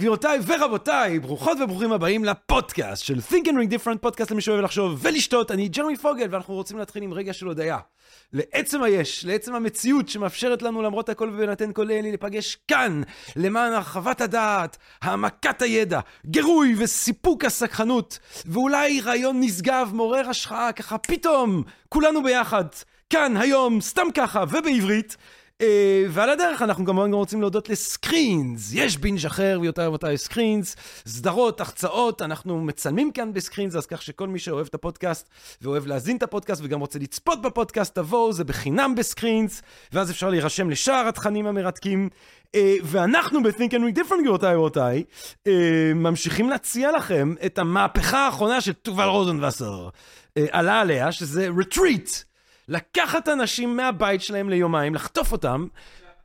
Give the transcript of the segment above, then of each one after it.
גבירותיי ורבותיי, ברוכות וברוכים הבאים לפודקאסט של Think and Ring Different, פודקאסט למי שאוהב לחשוב ולשתות. אני ג'רמי פוגל, ואנחנו רוצים להתחיל עם רגע של הודיה. לעצם היש, לעצם המציאות שמאפשרת לנו למרות הכל ובהינתן כל אלי להיפגש כאן, למען הרחבת הדעת, העמקת הידע, גירוי וסיפוק הסקרנות, ואולי רעיון נשגב, מעורר השראה, ככה פתאום, כולנו ביחד, כאן, היום, סתם ככה, ובעברית. אה, ועל הדרך אנחנו כמובן גם רוצים להודות לסקרינס, יש בינג' אחר ויותר ויותר סקרינס, סדרות, הרצאות, אנחנו מצלמים כאן בסקרינס, אז כך שכל מי שאוהב את הפודקאסט ואוהב להאזין את הפודקאסט וגם רוצה לצפות בפודקאסט, תבואו, זה בחינם בסקרינס, ואז אפשר להירשם לשאר התכנים המרתקים. אה, ואנחנו ב- Think and Drink Different גבירותיי ורבותיי, אה, ממשיכים להציע לכם את המהפכה האחרונה של תובל רוזנבסר אה, עלה עליה, שזה retreat. לקחת אנשים מהבית שלהם ליומיים, לחטוף אותם,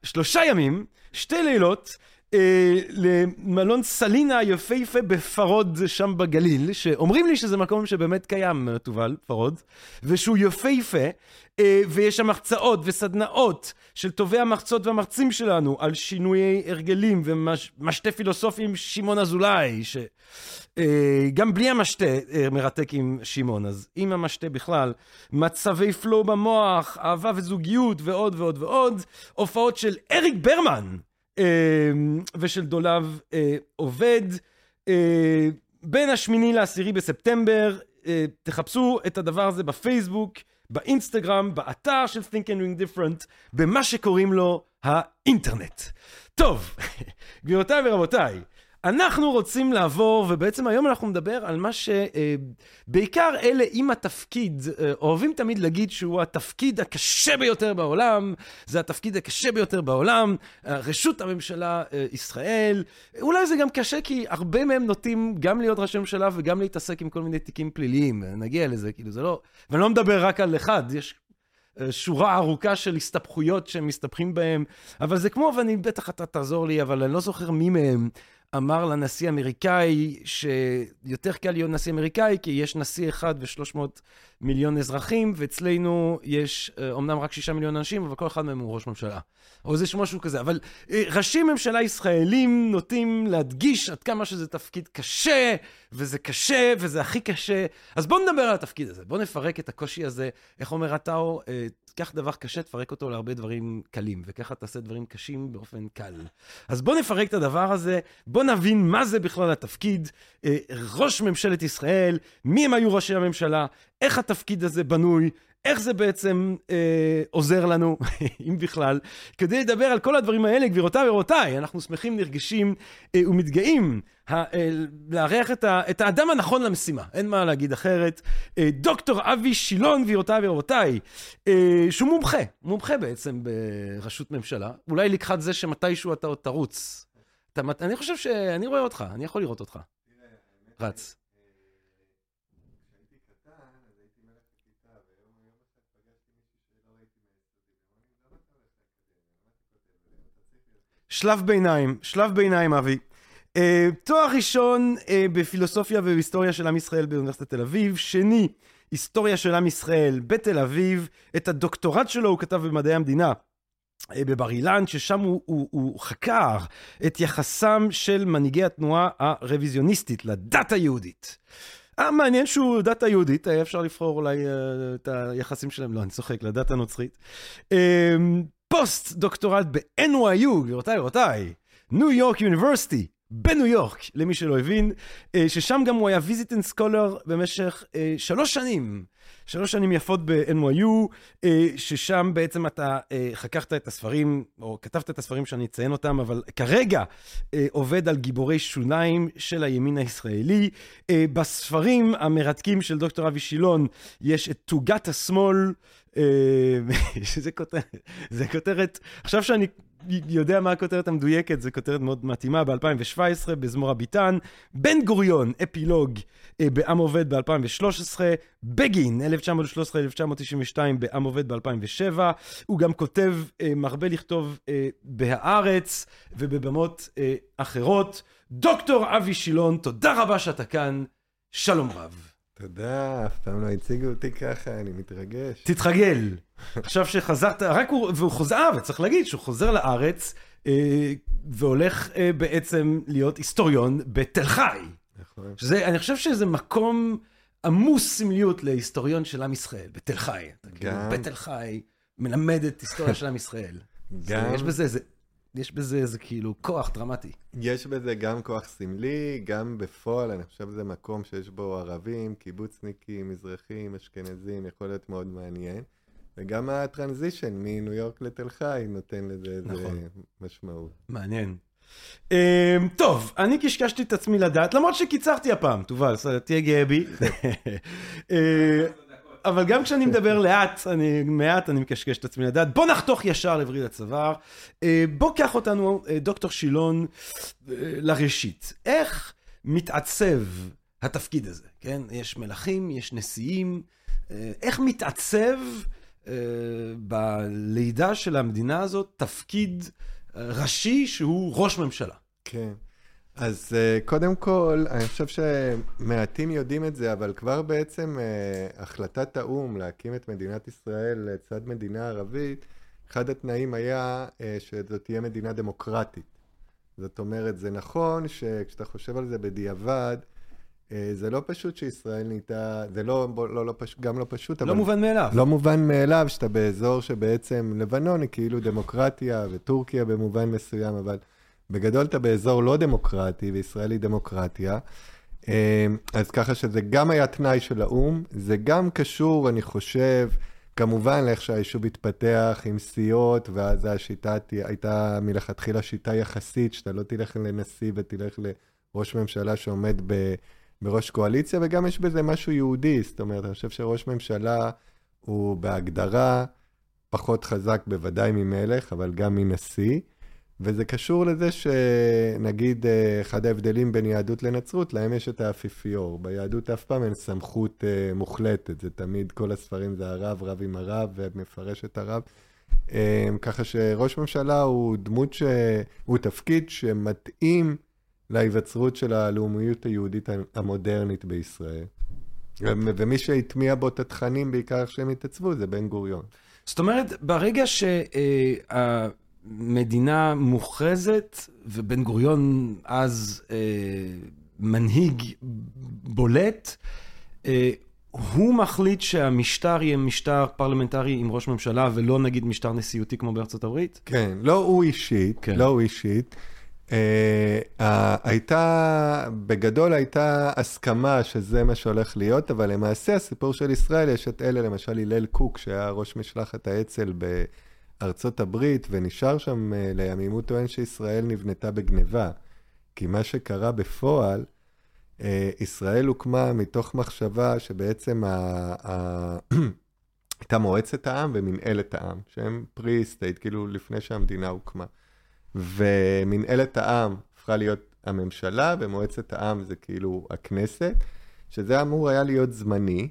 שלושה ימים, שתי לילות, אה, למלון סלינה היפהפה בפרוד שם בגליל, שאומרים לי שזה מקום שבאמת קיים, תובל, פרוד, ושהוא יפהפה, אה, ויש שם החצאות וסדנאות של טובי המחצות והמרצים שלנו על שינויי הרגלים ומשתה פילוסופי שמעון אזולאי, שגם אה, בלי המשתה אה, מרתק עם שמעון, אז עם המשתה בכלל, מצבי פלואו במוח, אהבה וזוגיות ועוד ועוד ועוד, הופעות של אריק ברמן ושל דולב עובד. בין השמיני לעשירי בספטמבר, תחפשו את הדבר הזה בפייסבוק. באינסטגרם, באתר של Think and Ring Different, במה שקוראים לו האינטרנט. טוב, גבירותיי ורבותיי, אנחנו רוצים לעבור, ובעצם היום אנחנו נדבר על מה שבעיקר אה, אלה עם התפקיד, אה, אוהבים תמיד להגיד שהוא התפקיד הקשה ביותר בעולם, זה התפקיד הקשה ביותר בעולם, רשות הממשלה אה, ישראל. אולי זה גם קשה כי הרבה מהם נוטים גם להיות ראשי ממשלה וגם להתעסק עם כל מיני תיקים פליליים, נגיע לזה, כאילו זה לא... ואני לא מדבר רק על אחד, יש שורה ארוכה של הסתבכויות שהם מסתבכים בהם, אבל זה כמו, ואני בטח אתה תעזור לי, אבל אני לא זוכר מי מהם אמר לנשיא האמריקאי שיותר קל להיות נשיא אמריקאי, כי יש נשיא אחד ושלוש מאות מיליון אזרחים, ואצלנו יש אומנם רק שישה מיליון אנשים, אבל כל אחד מהם הוא ראש ממשלה. או איזה משהו כזה. אבל אה, ראשי ממשלה ישראלים נוטים להדגיש עד כמה שזה תפקיד קשה, וזה קשה, וזה הכי קשה. אז בואו נדבר על התפקיד הזה, בואו נפרק את הקושי הזה. איך אומר עטאו? אה, קח דבר קשה, תפרק אותו להרבה דברים קלים, וככה תעשה דברים קשים באופן קל. אז בואו נפרק את הדבר הזה, בואו נבין מה זה בכלל התפקיד. אה, ראש ממשלת ישראל, מי הם היו ראשי הממשלה, איך התפקיד הזה בנוי, איך זה בעצם אה, עוזר לנו, אם בכלל, כדי לדבר על כל הדברים האלה, גבירותיי ורבותיי, אנחנו שמחים, נרגשים אה, ומתגאים אה, לארח את, ה, את האדם הנכון למשימה, אין מה להגיד אחרת. אה, דוקטור אבי שילון, גבירותיי ורבותיי, אה, שהוא מומחה, מומחה בעצם בראשות ממשלה, אולי לקחת זה שמתישהו אתה עוד תרוץ. אתה, אני חושב שאני רואה אותך, אני יכול לראות אותך. רץ. שלב ביניים, שלב ביניים, אבי. Uh, תואר ראשון uh, בפילוסופיה ובהיסטוריה של עם ישראל באוניברסיטת תל אביב, שני, היסטוריה של עם ישראל בתל אביב. את הדוקטורט שלו הוא כתב במדעי המדינה. uh, בבר אילן, ששם הוא, הוא, הוא חקר את יחסם של מנהיגי התנועה הרוויזיוניסטית לדת היהודית. אה, מעניין שהוא דת היהודית, היה אפשר לבחור אולי את היחסים שלהם, לא, אני צוחק, לדת הנוצרית. אה, פוסט דוקטורט ב-NYU, גבירותיי ורבותיי, New York University, בניו יורק, למי שלא הבין, אה, ששם גם הוא היה visiting scholar במשך אה, שלוש שנים, שלוש שנים יפות ב-NYU, אה, ששם בעצם אתה חקרת את הספרים, או כתבת את הספרים שאני אציין אותם, אבל כרגע עובד על גיבורי שוליים של הימין הישראלי. בספרים המרתקים של דוקטור אבי שילון יש את תוגת השמאל, שזה כותרת, זה כותרת, עכשיו שאני יודע מה הכותרת המדויקת, זו כותרת מאוד מתאימה, ב-2017, בזמור הביטן, בן גוריון, אפילוג אה, בעם עובד ב-2013, בגין, 1913-1992 בעם עובד ב-2007, הוא גם כותב, אה, מרבה לכתוב אה, בהארץ ובבמות אה, אחרות, דוקטור אבי שילון, תודה רבה שאתה כאן, שלום רב. תודה, אף פעם לא הציגו אותי ככה, אני מתרגש. תתרגל. עכשיו שחזרת, רק הוא, והוא חוזר, אה, וצריך להגיד שהוא חוזר לארץ, אה, והולך אה, בעצם להיות היסטוריון בתל חי. נכון. שזה, אני חושב שזה מקום עמוס סמליות להיסטוריון של עם ישראל, בתל חי. כאילו גם- בתל חי מלמד את היסטוריה של עם ישראל. גם- יש בזה איזה, יש בזה איזה כאילו כוח דרמטי. יש בזה גם כוח סמלי, גם בפועל, אני חושב שזה מקום שיש בו ערבים, קיבוצניקים, מזרחים, אשכנזים, יכול להיות מאוד מעניין. וגם הטרנזישן מניו יורק לתל חי נותן לזה איזה נכון. משמעות. מעניין. Um, טוב, אני קשקשתי את עצמי לדעת, למרות שקיצרתי הפעם, תובל, תהיה גאה בי. אבל גם כשאני מדבר לאט, אני מעט, אני מקשקש את עצמי לדעת. בוא נחתוך ישר לווריד הצוואר. אה, בוא קח אותנו, אה, דוקטור שילון, אה, לראשית. איך מתעצב התפקיד הזה, כן? יש מלכים, יש נשיאים. איך מתעצב בלידה של המדינה הזאת תפקיד ראשי שהוא ראש ממשלה? כן. אז uh, קודם כל, אני חושב שמעטים יודעים את זה, אבל כבר בעצם uh, החלטת האו"ם להקים את מדינת ישראל לצד מדינה ערבית, אחד התנאים היה uh, שזאת תהיה מדינה דמוקרטית. זאת אומרת, זה נכון שכשאתה חושב על זה בדיעבד, זה לא פשוט שישראל נהייתה, זה לא, לא, לא פש, גם לא פשוט, אבל... לא מובן מאליו. לא מובן מאליו שאתה באזור שבעצם לבנון היא כאילו דמוקרטיה וטורקיה במובן מסוים, אבל בגדול אתה באזור לא דמוקרטי וישראל היא דמוקרטיה. אה, אז ככה שזה גם היה תנאי של האו"ם, זה גם קשור, אני חושב, כמובן לאיך שהיישוב התפתח עם סיעות, ואז השיטה הייתה מלכתחילה שיטה יחסית, שאתה לא תלך לנשיא ותלך לראש ממשלה שעומד ב... בראש קואליציה, וגם יש בזה משהו יהודי, זאת אומרת, אני חושב שראש ממשלה הוא בהגדרה פחות חזק בוודאי ממלך, אבל גם מנשיא, וזה קשור לזה שנגיד אה, אחד ההבדלים בין יהדות לנצרות, להם יש את האפיפיור. ביהדות אף פעם אין סמכות אה, מוחלטת, זה תמיד, כל הספרים זה הרב, רב עם הרב, ומפרש את הרב. אה, ככה שראש ממשלה הוא דמות ש... הוא תפקיד שמתאים להיווצרות של הלאומיות היהודית המודרנית בישראל. ומי שהטמיע בו את התכנים, בעיקר איך שהם התעצבו, זה בן גוריון. זאת אומרת, ברגע שהמדינה מוכרזת, ובן גוריון אז אה, מנהיג בולט, אה, הוא מחליט שהמשטר יהיה משטר פרלמנטרי עם ראש ממשלה, ולא נגיד משטר נשיאותי כמו בארצות הברית? כן, לא הוא אישית, כן. לא הוא אישית. אה, הייתה, בגדול הייתה הסכמה שזה מה שהולך להיות, אבל למעשה הסיפור של ישראל, יש את אלה, למשל הלל קוק, שהיה ראש משלחת האצ"ל בארצות הברית, ונשאר שם אה, לימים, הוא טוען שישראל נבנתה בגניבה. כי מה שקרה בפועל, אה, ישראל הוקמה מתוך מחשבה שבעצם. הייתה מועצת העם ומנהלת העם, שהם pre-state, כאילו לפני שהמדינה הוקמה. ומנהלת העם הפכה להיות הממשלה, ומועצת העם זה כאילו הכנסת, שזה אמור היה להיות זמני.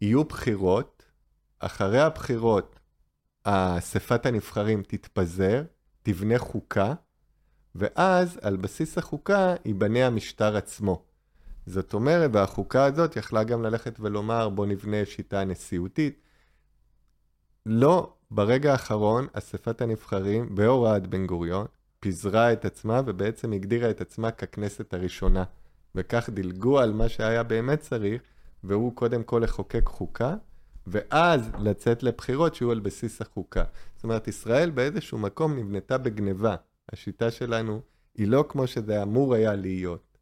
יהיו בחירות, אחרי הבחירות אספת הנבחרים תתפזר, תבנה חוקה, ואז על בסיס החוקה ייבנה המשטר עצמו. זאת אומרת, והחוקה הזאת יכלה גם ללכת ולומר, בוא נבנה שיטה נשיאותית. לא, ברגע האחרון, אספת הנבחרים, בהוראת בן גוריון, פיזרה את עצמה ובעצם הגדירה את עצמה ככנסת הראשונה. וכך דילגו על מה שהיה באמת צריך, והוא קודם כל לחוקק חוקה, ואז לצאת לבחירות שיהיו על בסיס החוקה. זאת אומרת, ישראל באיזשהו מקום נבנתה בגניבה. השיטה שלנו היא לא כמו שזה אמור היה להיות.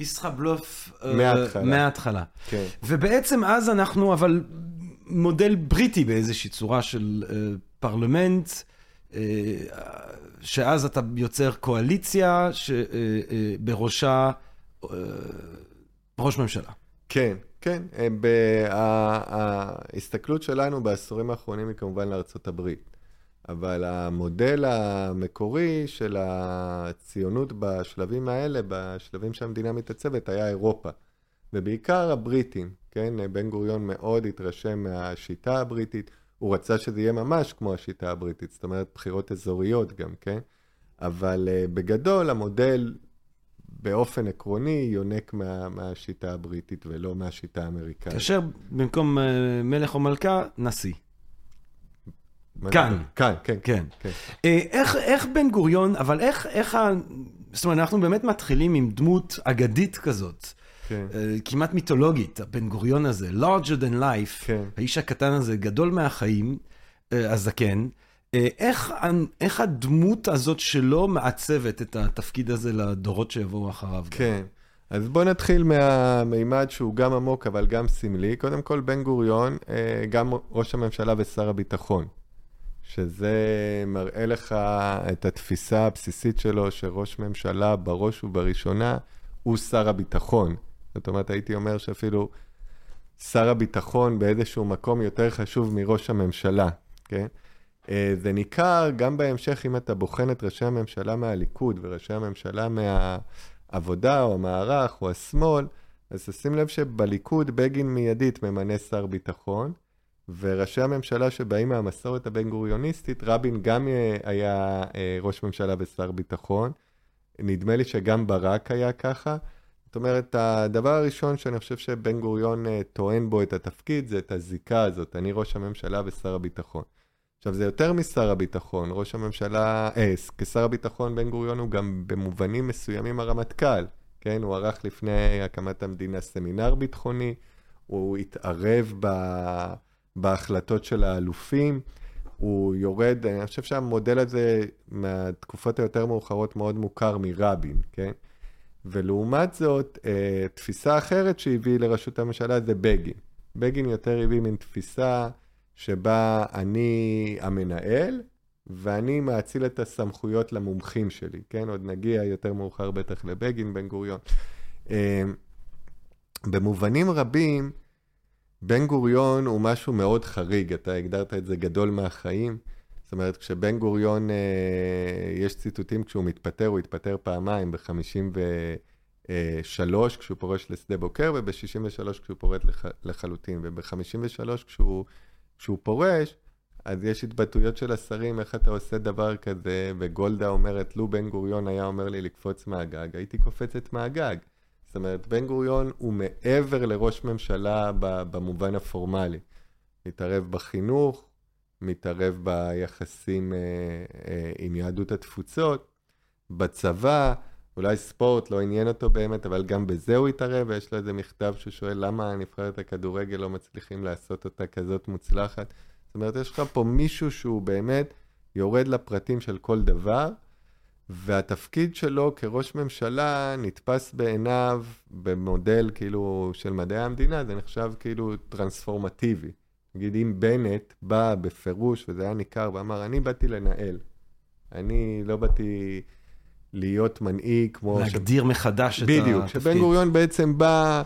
ישראבלוף אה, מההתחלה. מההתחלה. כן. ובעצם אז אנחנו, אבל מודל בריטי באיזושהי צורה של אה, פרלמנט, אה, שאז אתה יוצר קואליציה שבראשה אה, ראש ממשלה. כן, כן. אה, ההסתכלות שלנו בעשורים האחרונים היא כמובן לארצות הברית. אבל המודל המקורי של הציונות בשלבים האלה, בשלבים שהמדינה מתעצבת, היה אירופה. ובעיקר הבריטים, כן? בן גוריון מאוד התרשם מהשיטה הבריטית. הוא רצה שזה יהיה ממש כמו השיטה הבריטית, זאת אומרת בחירות אזוריות גם, כן? אבל uh, בגדול המודל באופן עקרוני יונק מה, מהשיטה הבריטית ולא מהשיטה האמריקאית. כאשר במקום uh, מלך או מלכה, נשיא. כאן. כאן, כן. כן. כן. אה, איך, איך בן גוריון, אבל איך, איך ה... זאת אומרת, אנחנו באמת מתחילים עם דמות אגדית כזאת. כן. אה, כמעט מיתולוגית, הבן גוריון הזה, larger than life, כן. האיש הקטן הזה, גדול מהחיים, אה, הזקן. איך, איך הדמות הזאת שלו מעצבת את התפקיד הזה לדורות שיבואו אחריו? כן. אז בואו נתחיל מהמימד שהוא גם עמוק אבל גם סמלי. קודם כל, בן גוריון, גם ראש הממשלה ושר הביטחון. שזה מראה לך את התפיסה הבסיסית שלו, שראש ממשלה בראש ובראשונה הוא שר הביטחון. זאת אומרת, הייתי אומר שאפילו שר הביטחון באיזשהו מקום יותר חשוב מראש הממשלה, כן? אה, זה ניכר גם בהמשך, אם אתה בוחן את ראשי הממשלה מהליכוד וראשי הממשלה מהעבודה או המערך או השמאל, אז תשים לב שבליכוד בגין מיידית ממנה שר ביטחון, וראשי הממשלה שבאים מהמסורת הבן-גוריוניסטית, רבין גם אה, היה אה, ראש ממשלה ושר ביטחון. נדמה לי שגם ברק היה ככה. זאת אומרת, הדבר הראשון שאני חושב שבן גוריון טוען בו את התפקיד, זה את הזיקה הזאת, אני ראש הממשלה ושר הביטחון. עכשיו, זה יותר משר הביטחון, ראש הממשלה, אה, כשר הביטחון בן גוריון הוא גם במובנים מסוימים הרמטכ"ל, כן? הוא ערך לפני הקמת המדינה סמינר ביטחוני, הוא התערב ב... בהחלטות של האלופים. הוא יורד, אני חושב שהמודל הזה מהתקופות היותר מאוחרות מאוד מוכר מרבין, כן? ולעומת זאת, אה, תפיסה אחרת שהביא לראשות הממשלה זה בגין. בגין יותר הביא מין תפיסה שבה אני המנהל, ואני מאציל את הסמכויות למומחים שלי, כן? עוד נגיע יותר מאוחר בטח לבגין, בן גוריון. אה, במובנים רבים, בן גוריון הוא משהו מאוד חריג, אתה הגדרת את זה גדול מהחיים. זאת אומרת, כשבן גוריון, אה, יש ציטוטים כשהוא מתפטר, הוא התפטר פעמיים, ב-53 כשהוא פורש לשדה בוקר, וב-63 כשהוא פורט לח, לחלוטין, וב-53 כשהוא, כשהוא פורש, אז יש התבטאויות של השרים, איך אתה עושה דבר כזה, וגולדה אומרת, לו בן גוריון היה אומר לי לקפוץ מהגג, הייתי קופצת מהגג. זאת אומרת, בן גוריון הוא מעבר לראש ממשלה במובן הפורמלי. מתערב בחינוך, מתערב ביחסים אה, אה, עם יהדות התפוצות, בצבא, אולי ספורט לא עניין אותו באמת, אבל גם בזה הוא התערב, ויש לו איזה מכתב ששואל למה נבחרת הכדורגל לא מצליחים לעשות אותה כזאת מוצלחת. זאת אומרת, יש לך פה מישהו שהוא באמת יורד לפרטים של כל דבר, והתפקיד שלו כראש ממשלה נתפס בעיניו במודל כאילו של מדעי המדינה, זה נחשב כאילו טרנספורמטיבי. נגיד אם בנט בא בפירוש, וזה היה ניכר, ואמר, אני באתי לנהל. אני לא באתי להיות מנהיג כמו... להגדיר ש... מחדש בדיוק, את התפקיד. בדיוק, שבן גוריון בעצם בא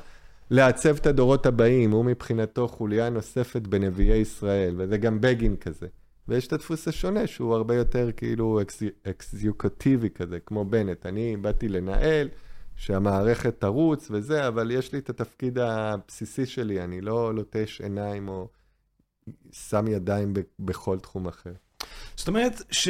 לעצב את הדורות הבאים, הוא מבחינתו חוליה נוספת בנביאי ישראל, וזה גם בגין כזה. ויש את הדפוס השונה, שהוא הרבה יותר כאילו אקזיוקטיבי כזה, כמו בנט. אני באתי לנהל, שהמערכת תרוץ וזה, אבל יש לי את התפקיד הבסיסי שלי, אני לא לוטש עיניים או שם ידיים בכל תחום אחר. זאת אומרת ש...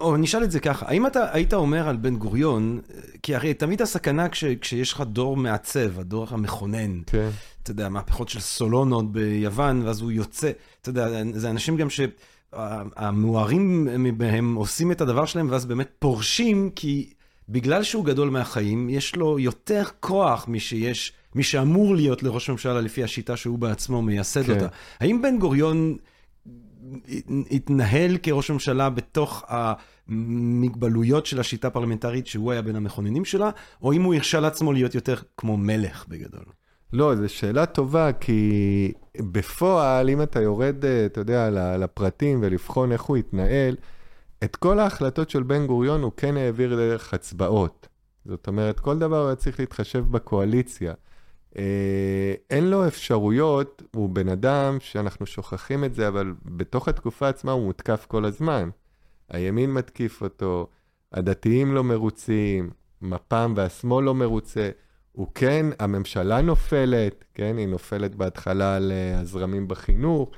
או נשאל את זה ככה, האם אתה היית אומר על בן גוריון, כי הרי תמיד הסכנה כש, כשיש לך דור מעצב, הדור המכונן, כן. אתה יודע, מהפכות של סולונות ביוון, ואז הוא יוצא, אתה יודע, זה אנשים גם שהמוארים מהם עושים את הדבר שלהם, ואז באמת פורשים, כי בגלל שהוא גדול מהחיים, יש לו יותר כוח משיש, מי שאמור להיות לראש ממשלה לפי השיטה שהוא בעצמו מייסד כן. אותה. האם בן גוריון... התנהל כראש ממשלה בתוך המגבלויות של השיטה הפרלמנטרית שהוא היה בין המכוננים שלה, או אם הוא הרשה לעצמו להיות יותר כמו מלך בגדול? לא, זו שאלה טובה, כי בפועל, אם אתה יורד, אתה יודע, לפרטים ולבחון איך הוא התנהל, את כל ההחלטות של בן גוריון הוא כן העביר דרך הצבעות. זאת אומרת, כל דבר היה צריך להתחשב בקואליציה. אה, אין לו אפשרויות, הוא בן אדם שאנחנו שוכחים את זה, אבל בתוך התקופה עצמה הוא מותקף כל הזמן. הימין מתקיף אותו, הדתיים לא מרוצים, מפ"ם והשמאל לא מרוצה. הוא כן, הממשלה נופלת, כן, היא נופלת בהתחלה על אה, הזרמים בחינוך,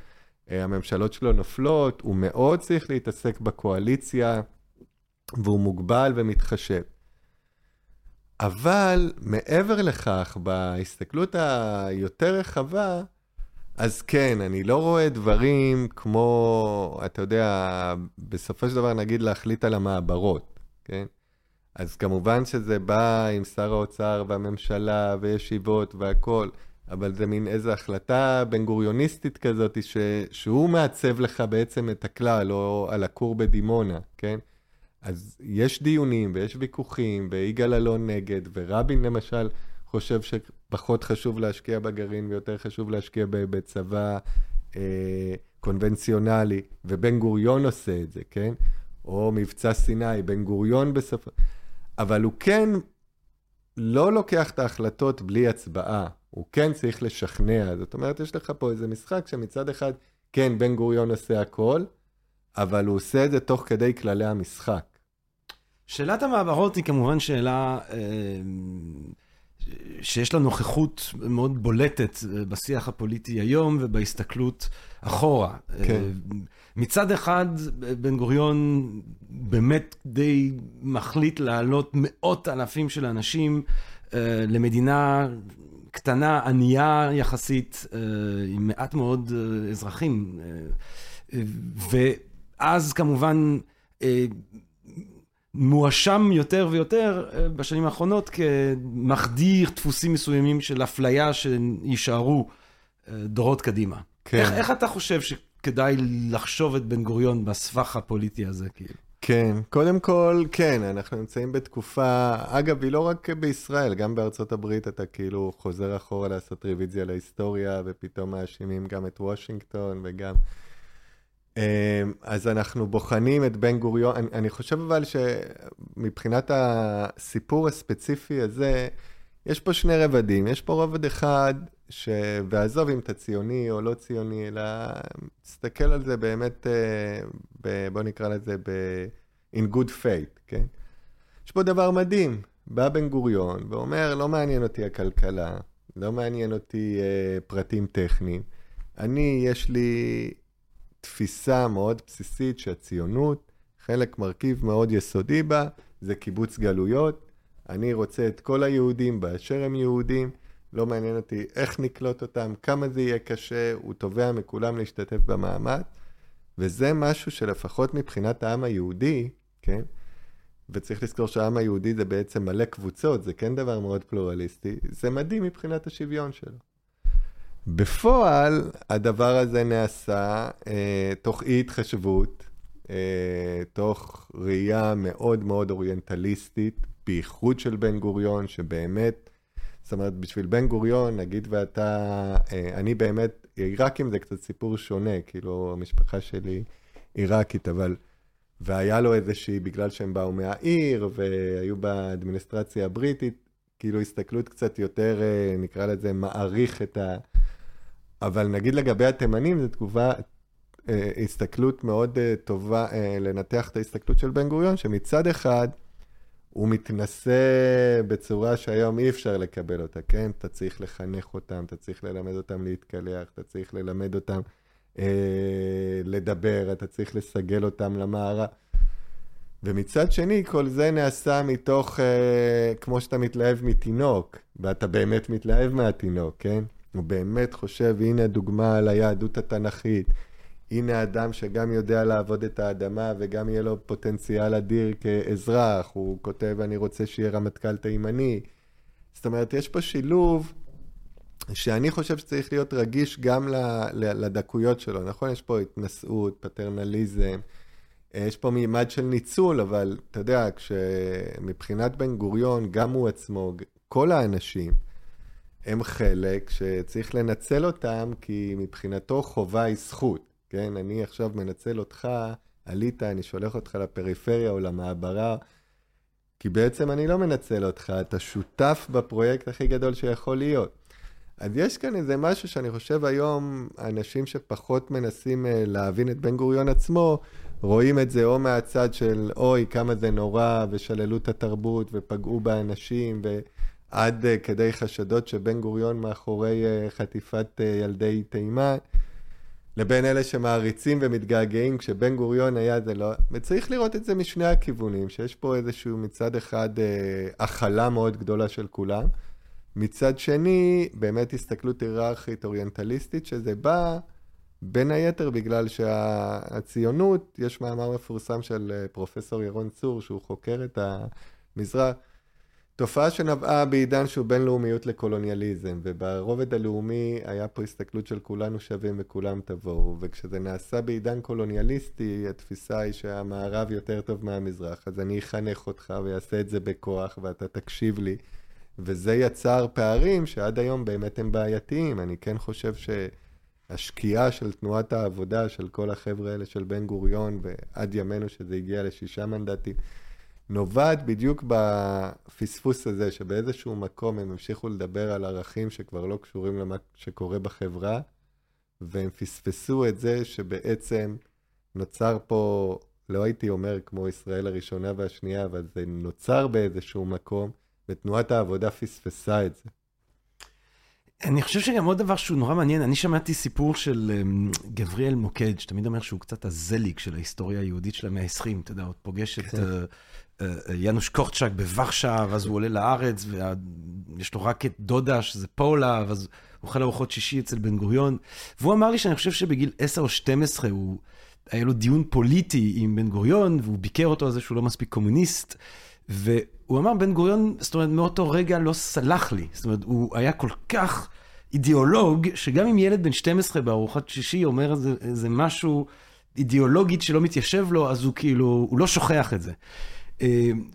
אה, הממשלות שלו נופלות, הוא מאוד צריך להתעסק בקואליציה, והוא מוגבל ומתחשב. אבל מעבר לכך, בהסתכלות היותר רחבה, אז כן, אני לא רואה דברים כמו, אתה יודע, בסופו של דבר נגיד להחליט על המעברות, כן? אז כמובן שזה בא עם שר האוצר והממשלה וישיבות והכול, אבל זה מין איזו החלטה בן גוריוניסטית כזאת, ש... שהוא מעצב לך בעצם את הכלל, או על הכור בדימונה, כן? אז יש דיונים ויש ויכוחים, ויגאל אלון נגד, ורבין למשל חושב שפחות חשוב להשקיע בגרעין ויותר חשוב להשקיע בצבא אה, קונבנציונלי, ובן גוריון עושה את זה, כן? או מבצע סיני, בן גוריון בסופו... אבל הוא כן לא לוקח את ההחלטות בלי הצבעה, הוא כן צריך לשכנע. זאת אומרת, יש לך פה איזה משחק שמצד אחד, כן, בן גוריון עושה הכל, אבל הוא עושה את זה תוך כדי כללי המשחק. שאלת המעברות היא כמובן שאלה אה, שיש לה נוכחות מאוד בולטת בשיח הפוליטי היום ובהסתכלות אחורה. כן. מצד אחד, בן גוריון באמת די מחליט להעלות מאות אלפים של אנשים אה, למדינה קטנה, ענייה יחסית, אה, עם מעט מאוד אזרחים. ואז כמובן, מואשם יותר ויותר אה, בשנים האחרונות כמחדיר דפוסים מסוימים של אפליה שיישארו אה, דורות קדימה. כן. איך, איך אתה חושב שכדאי לחשוב את בן גוריון בסבך הפוליטי הזה, כאילו? כן, קודם כל, כן, אנחנו נמצאים בתקופה, אגב, היא לא רק בישראל, גם בארצות הברית אתה כאילו חוזר אחורה לעשות רוויזיה להיסטוריה, ופתאום מאשימים גם את וושינגטון וגם... אמ, אז אנחנו בוחנים את בן גוריון, אני, אני חושב אבל שמבחינת הסיפור הספציפי הזה, יש פה שני רבדים. יש פה רובד אחד, ש... ועזוב אם אתה ציוני או לא ציוני, אלא תסתכל על זה באמת, אה, ב... בוא נקרא לזה ב... in good faith, כן? יש פה דבר מדהים. בא בן גוריון ואומר, לא מעניין אותי הכלכלה, לא מעניין אותי אה, פרטים טכניים. אני, יש לי תפיסה מאוד בסיסית שהציונות, חלק מרכיב מאוד יסודי בה, זה קיבוץ גלויות. אני רוצה את כל היהודים באשר הם יהודים, לא מעניין אותי איך נקלוט אותם, כמה זה יהיה קשה, הוא תובע מכולם להשתתף במאמץ, וזה משהו שלפחות מבחינת העם היהודי, כן? וצריך לזכור שהעם היהודי זה בעצם מלא קבוצות, זה כן דבר מאוד פלורליסטי, זה מדהים מבחינת השוויון שלו. בפועל, הדבר הזה נעשה אה, תוך אי התחשבות, אה, תוך ראייה מאוד מאוד אוריינטליסטית, בייחוד של בן גוריון, שבאמת, זאת אומרת, בשביל בן גוריון, נגיד ואתה, אה, אני באמת, עיראקים זה קצת סיפור שונה, כאילו, המשפחה שלי עיראקית, אבל... והיה לו איזושהי, בגלל שהם באו מהעיר, והיו באדמיניסטרציה הבריטית, כאילו הסתכלות קצת יותר, אה, נקרא לזה, מעריך את ה... אבל נגיד לגבי התימנים, זו תגובה, אה, הסתכלות מאוד אה, טובה, אה, לנתח את ההסתכלות של בן גוריון, שמצד אחד, הוא מתנשא בצורה שהיום אי אפשר לקבל אותה, כן? אתה צריך לחנך אותם, אתה צריך ללמד אותם להתקלח, אתה צריך ללמד אותם אה, לדבר, אתה צריך לסגל אותם למערה. ומצד שני, כל זה נעשה מתוך, אה, כמו שאתה מתלהב מתינוק, ואתה באמת מתלהב מהתינוק, כן? הוא באמת חושב, הנה דוגמה על היהדות התנ"כית, הנה אדם שגם יודע לעבוד את האדמה וגם יהיה לו פוטנציאל אדיר כאזרח, הוא כותב, אני רוצה שיהיה רמטכ"ל תימני. זאת אומרת, יש פה שילוב שאני חושב שצריך להיות רגיש גם לדקויות שלו, נכון? יש פה התנשאות, פטרנליזם, יש פה מימד של ניצול, אבל אתה יודע, כשמבחינת בן גוריון, גם הוא עצמו, כל האנשים, הם חלק שצריך לנצל אותם, כי מבחינתו חובה היא זכות, כן? אני עכשיו מנצל אותך, עלית, אני שולח אותך לפריפריה או למעברה, כי בעצם אני לא מנצל אותך, אתה שותף בפרויקט הכי גדול שיכול להיות. אז יש כאן איזה משהו שאני חושב היום, אנשים שפחות מנסים uh, להבין את בן גוריון עצמו, רואים את זה או מהצד של אוי, כמה זה נורא, ושללו את התרבות, ופגעו באנשים, ו... עד uh, כדי חשדות שבן גוריון מאחורי uh, חטיפת uh, ילדי תימן. לבין אלה שמעריצים ומתגעגעים, כשבן גוריון היה זה לא... וצריך לראות את זה משני הכיוונים, שיש פה איזשהו מצד אחד אה, הכלה מאוד גדולה של כולם, מצד שני, באמת הסתכלות היררכית אוריינטליסטית, שזה בא בין היתר בגלל שהציונות, יש מאמר מפורסם של אה, פרופסור ירון צור, שהוא חוקר את המזרח, תופעה שנבעה בעידן שהוא בינלאומיות לקולוניאליזם, וברובד הלאומי היה פה הסתכלות של כולנו שווים וכולם תבואו, וכשזה נעשה בעידן קולוניאליסטי, התפיסה היא שהמערב יותר טוב מהמזרח, אז אני אחנך אותך ויעשה את זה בכוח ואתה תקשיב לי, וזה יצר פערים שעד היום באמת הם בעייתיים. אני כן חושב שהשקיעה של תנועת העבודה של כל החבר'ה האלה של בן גוריון, ועד ימינו שזה הגיע לשישה מנדטים, נובעת בדיוק בפספוס הזה, שבאיזשהו מקום הם המשיכו לדבר על ערכים שכבר לא קשורים למה שקורה בחברה, והם פספסו את זה שבעצם נוצר פה, לא הייתי אומר כמו ישראל הראשונה והשנייה, אבל זה נוצר באיזשהו מקום, ותנועת העבודה פספסה את זה. אני חושב שגם עוד דבר שהוא נורא מעניין, אני שמעתי סיפור של אמ, גבריאל מוקד, שתמיד אומר שהוא קצת הזליג של ההיסטוריה היהודית של המאה ה-20, אתה יודע, הוא פוגש את... אה, אה, יאנוש קורצ'אק בוורשה, ואז הוא עולה לארץ, ויש לו רק את דודה, שזה פולה, ואז הוא אוכל ארוחות שישי אצל בן גוריון. והוא אמר לי שאני חושב שבגיל 10 או 12 הוא, היה לו דיון פוליטי עם בן גוריון, והוא ביקר אותו על זה שהוא לא מספיק קומוניסט. והוא אמר, בן גוריון, זאת אומרת, מאותו רגע לא סלח לי. זאת אומרת, הוא היה כל כך אידיאולוג, שגם אם ילד בן 12 בארוחת שישי אומר איזה, איזה משהו אידיאולוגית שלא מתיישב לו, אז הוא כאילו, הוא לא שוכח את זה.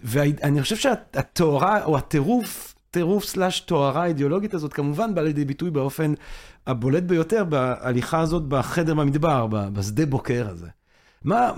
ואני חושב שהתוארה, או הטירוף, טירוף סלאש תוארה האידיאולוגית הזאת, כמובן בא לידי ביטוי באופן הבולט ביותר בהליכה הזאת בחדר במדבר, בשדה בוקר הזה. מה,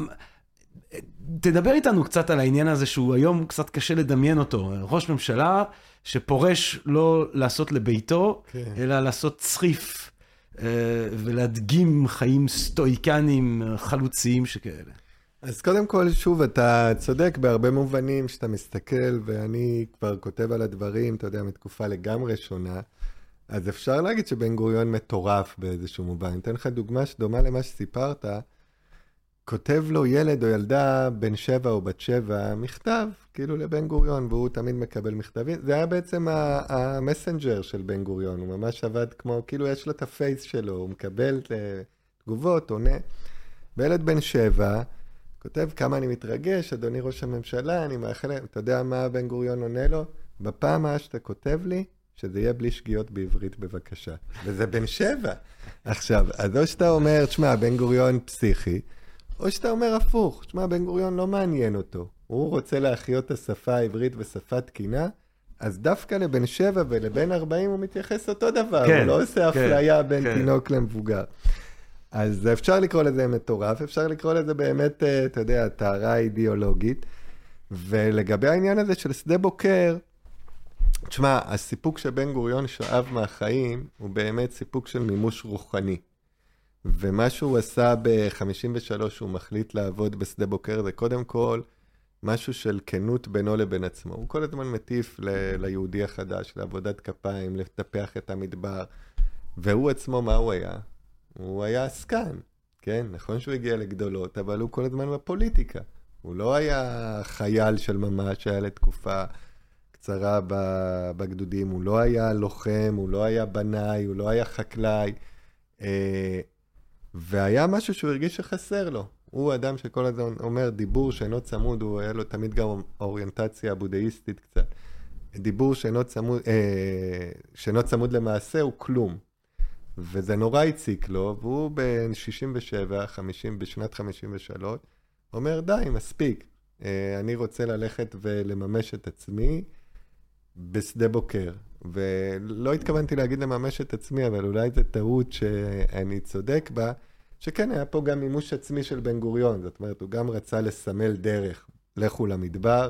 תדבר איתנו קצת על העניין הזה שהוא היום קצת קשה לדמיין אותו. ראש ממשלה שפורש לא לעשות לביתו, כן. אלא לעשות צריף אה, ולהדגים חיים סטואיקנים חלוציים שכאלה. אז קודם כל, שוב, אתה צודק בהרבה מובנים שאתה מסתכל, ואני כבר כותב על הדברים, אתה יודע, מתקופה לגמרי שונה. אז אפשר להגיד שבן גוריון מטורף באיזשהו מובן. אני אתן לך דוגמה שדומה למה שסיפרת. כותב לו ילד או ילדה בן שבע או בת שבע מכתב, כאילו לבן גוריון, והוא תמיד מקבל מכתבים. זה היה בעצם המסנג'ר של בן גוריון, הוא ממש עבד כמו, כאילו יש לו את הפייס שלו, הוא מקבל אה, תגובות, עונה. וילד בן שבע, כותב כמה אני מתרגש, אדוני ראש הממשלה, אני מאחל... אתה יודע מה בן גוריון עונה לו? בפעם הבאה שאתה כותב לי, שזה יהיה בלי שגיאות בעברית בבקשה. וזה בן שבע. עכשיו, אז או שאתה אומר, תשמע, בן גוריון פסיכי, או שאתה אומר הפוך, תשמע, בן גוריון לא מעניין אותו. הוא רוצה להחיות את השפה העברית ושפה תקינה, אז דווקא לבן שבע ולבן ארבעים הוא מתייחס אותו דבר, כן, הוא לא עושה כן, אפליה בין כן. תינוק למבוגר. אז אפשר לקרוא לזה מטורף, אפשר לקרוא לזה באמת, אה, אתה יודע, טהרה אידיאולוגית. ולגבי העניין הזה של שדה בוקר, תשמע, הסיפוק שבן גוריון שאב מהחיים הוא באמת סיפוק של מימוש רוחני. ומה שהוא עשה ב-53, הוא מחליט לעבוד בשדה בוקר, זה קודם כל משהו של כנות בינו לבין עצמו. הוא כל הזמן מטיף ל- ליהודי החדש, לעבודת כפיים, לטפח את המדבר. והוא עצמו, מה הוא היה? הוא היה עסקן, כן? נכון שהוא הגיע לגדולות, אבל הוא כל הזמן בפוליטיקה. הוא לא היה חייל של ממש, היה לתקופה קצרה בגדודים, הוא לא היה לוחם, הוא לא היה בנאי, הוא לא היה חקלאי. אה, והיה משהו שהוא הרגיש שחסר לו. הוא אדם שכל הזמן אומר דיבור שאינו צמוד, הוא היה לו תמיד גם אוריינטציה בודהיסטית קצת. דיבור שאינו צמוד, אה, שאינו צמוד למעשה הוא כלום. וזה נורא הציק לו, והוא בן 67, 50, בשנת 53, אומר, די, מספיק. אה, אני רוצה ללכת ולממש את עצמי בשדה בוקר. ולא התכוונתי להגיד לממש את עצמי, אבל אולי זו טעות שאני צודק בה, שכן, היה פה גם מימוש עצמי של בן גוריון. זאת אומרת, הוא גם רצה לסמל דרך. לכו למדבר,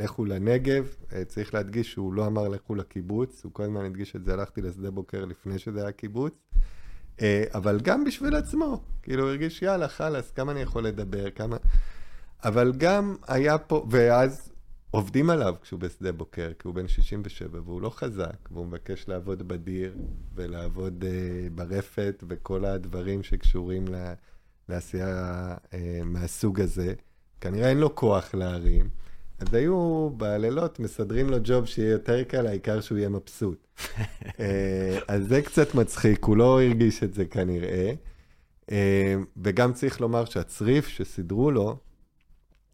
לכו לנגב. אה, צריך להדגיש שהוא לא אמר לכו לקיבוץ, הוא כל הזמן הדגיש את זה, הלכתי לשדה בוקר לפני שזה היה קיבוץ. אה, אבל גם בשביל עצמו, כאילו הוא הרגיש, יאללה, חלאס, כמה אני יכול לדבר, כמה... אבל גם היה פה, ואז עובדים עליו כשהוא בשדה בוקר, כי הוא בן 67 והוא לא חזק, והוא מבקש לעבוד בדיר ולעבוד uh, ברפת וכל הדברים שקשורים לעשייה uh, מהסוג הזה. כנראה אין לו כוח להרים, אז היו בלילות מסדרים לו ג'וב שיהיה יותר קל, העיקר שהוא יהיה מבסוט. uh, אז זה קצת מצחיק, הוא לא הרגיש את זה כנראה. Uh, וגם צריך לומר שהצריף שסידרו לו,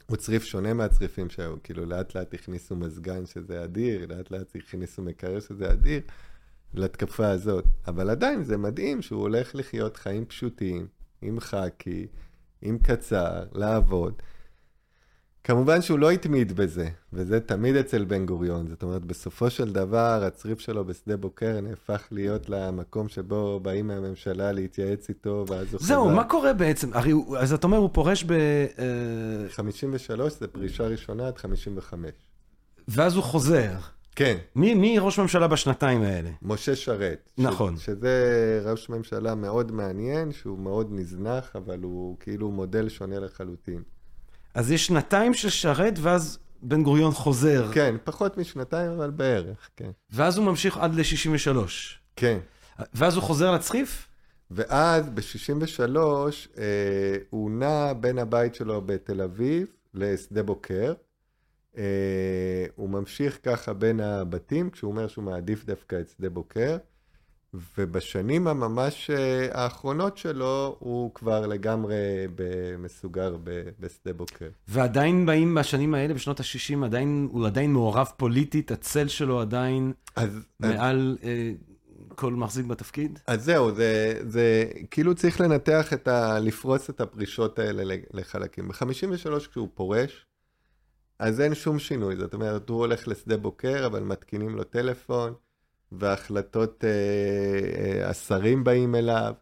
הוא צריף שונה מהצריפים שהיו, כאילו לאט לאט הכניסו מזגן שזה אדיר, לאט לאט הכניסו מקרר שזה אדיר, לתקפה הזאת. אבל עדיין זה מדהים שהוא הולך לחיות חיים פשוטים, עם חאקי, עם קצר, לעבוד. כמובן שהוא לא התמיד בזה, וזה תמיד אצל בן גוריון. זאת אומרת, בסופו של דבר, הצריף שלו בשדה בוקר נהפך להיות למקום שבו באים מהממשלה להתייעץ איתו, ואז הוא חזר. זהו, מה קורה בעצם? הרי, אז אתה אומר, הוא פורש ב... 53 אה, זה פרישה ראשונה עד 55. ואז הוא חוזר. כן. מי, מי ראש ממשלה בשנתיים האלה? משה שרת. נכון. ש, שזה ראש ממשלה מאוד מעניין, שהוא מאוד נזנח, אבל הוא כאילו מודל שונה לחלוטין. אז יש שנתיים של שרת, ואז בן גוריון חוזר. כן, פחות משנתיים, אבל בערך, כן. ואז הוא ממשיך עד ל-63. כן. ואז הוא חוזר לצחיף? ואז ב-63 אה, הוא נע בין הבית שלו בתל אביב לשדה בוקר. אה, הוא ממשיך ככה בין הבתים, כשהוא אומר שהוא מעדיף דווקא את שדה בוקר. ובשנים הממש אה, האחרונות שלו, הוא כבר לגמרי מסוגר בשדה בוקר. ועדיין באים בשנים האלה, בשנות ה-60, עדיין, הוא עדיין מעורב פוליטית, הצל שלו עדיין אז, מעל אז... אה, כל מחזיק בתפקיד? אז זהו, זה, זה כאילו צריך לנתח את ה... לפרוס את הפרישות האלה לחלקים. ב-53 כשהוא פורש, אז אין שום שינוי. זאת אומרת, הוא הולך לשדה בוקר, אבל מתקינים לו טלפון. והחלטות אה, אה, השרים באים אליו,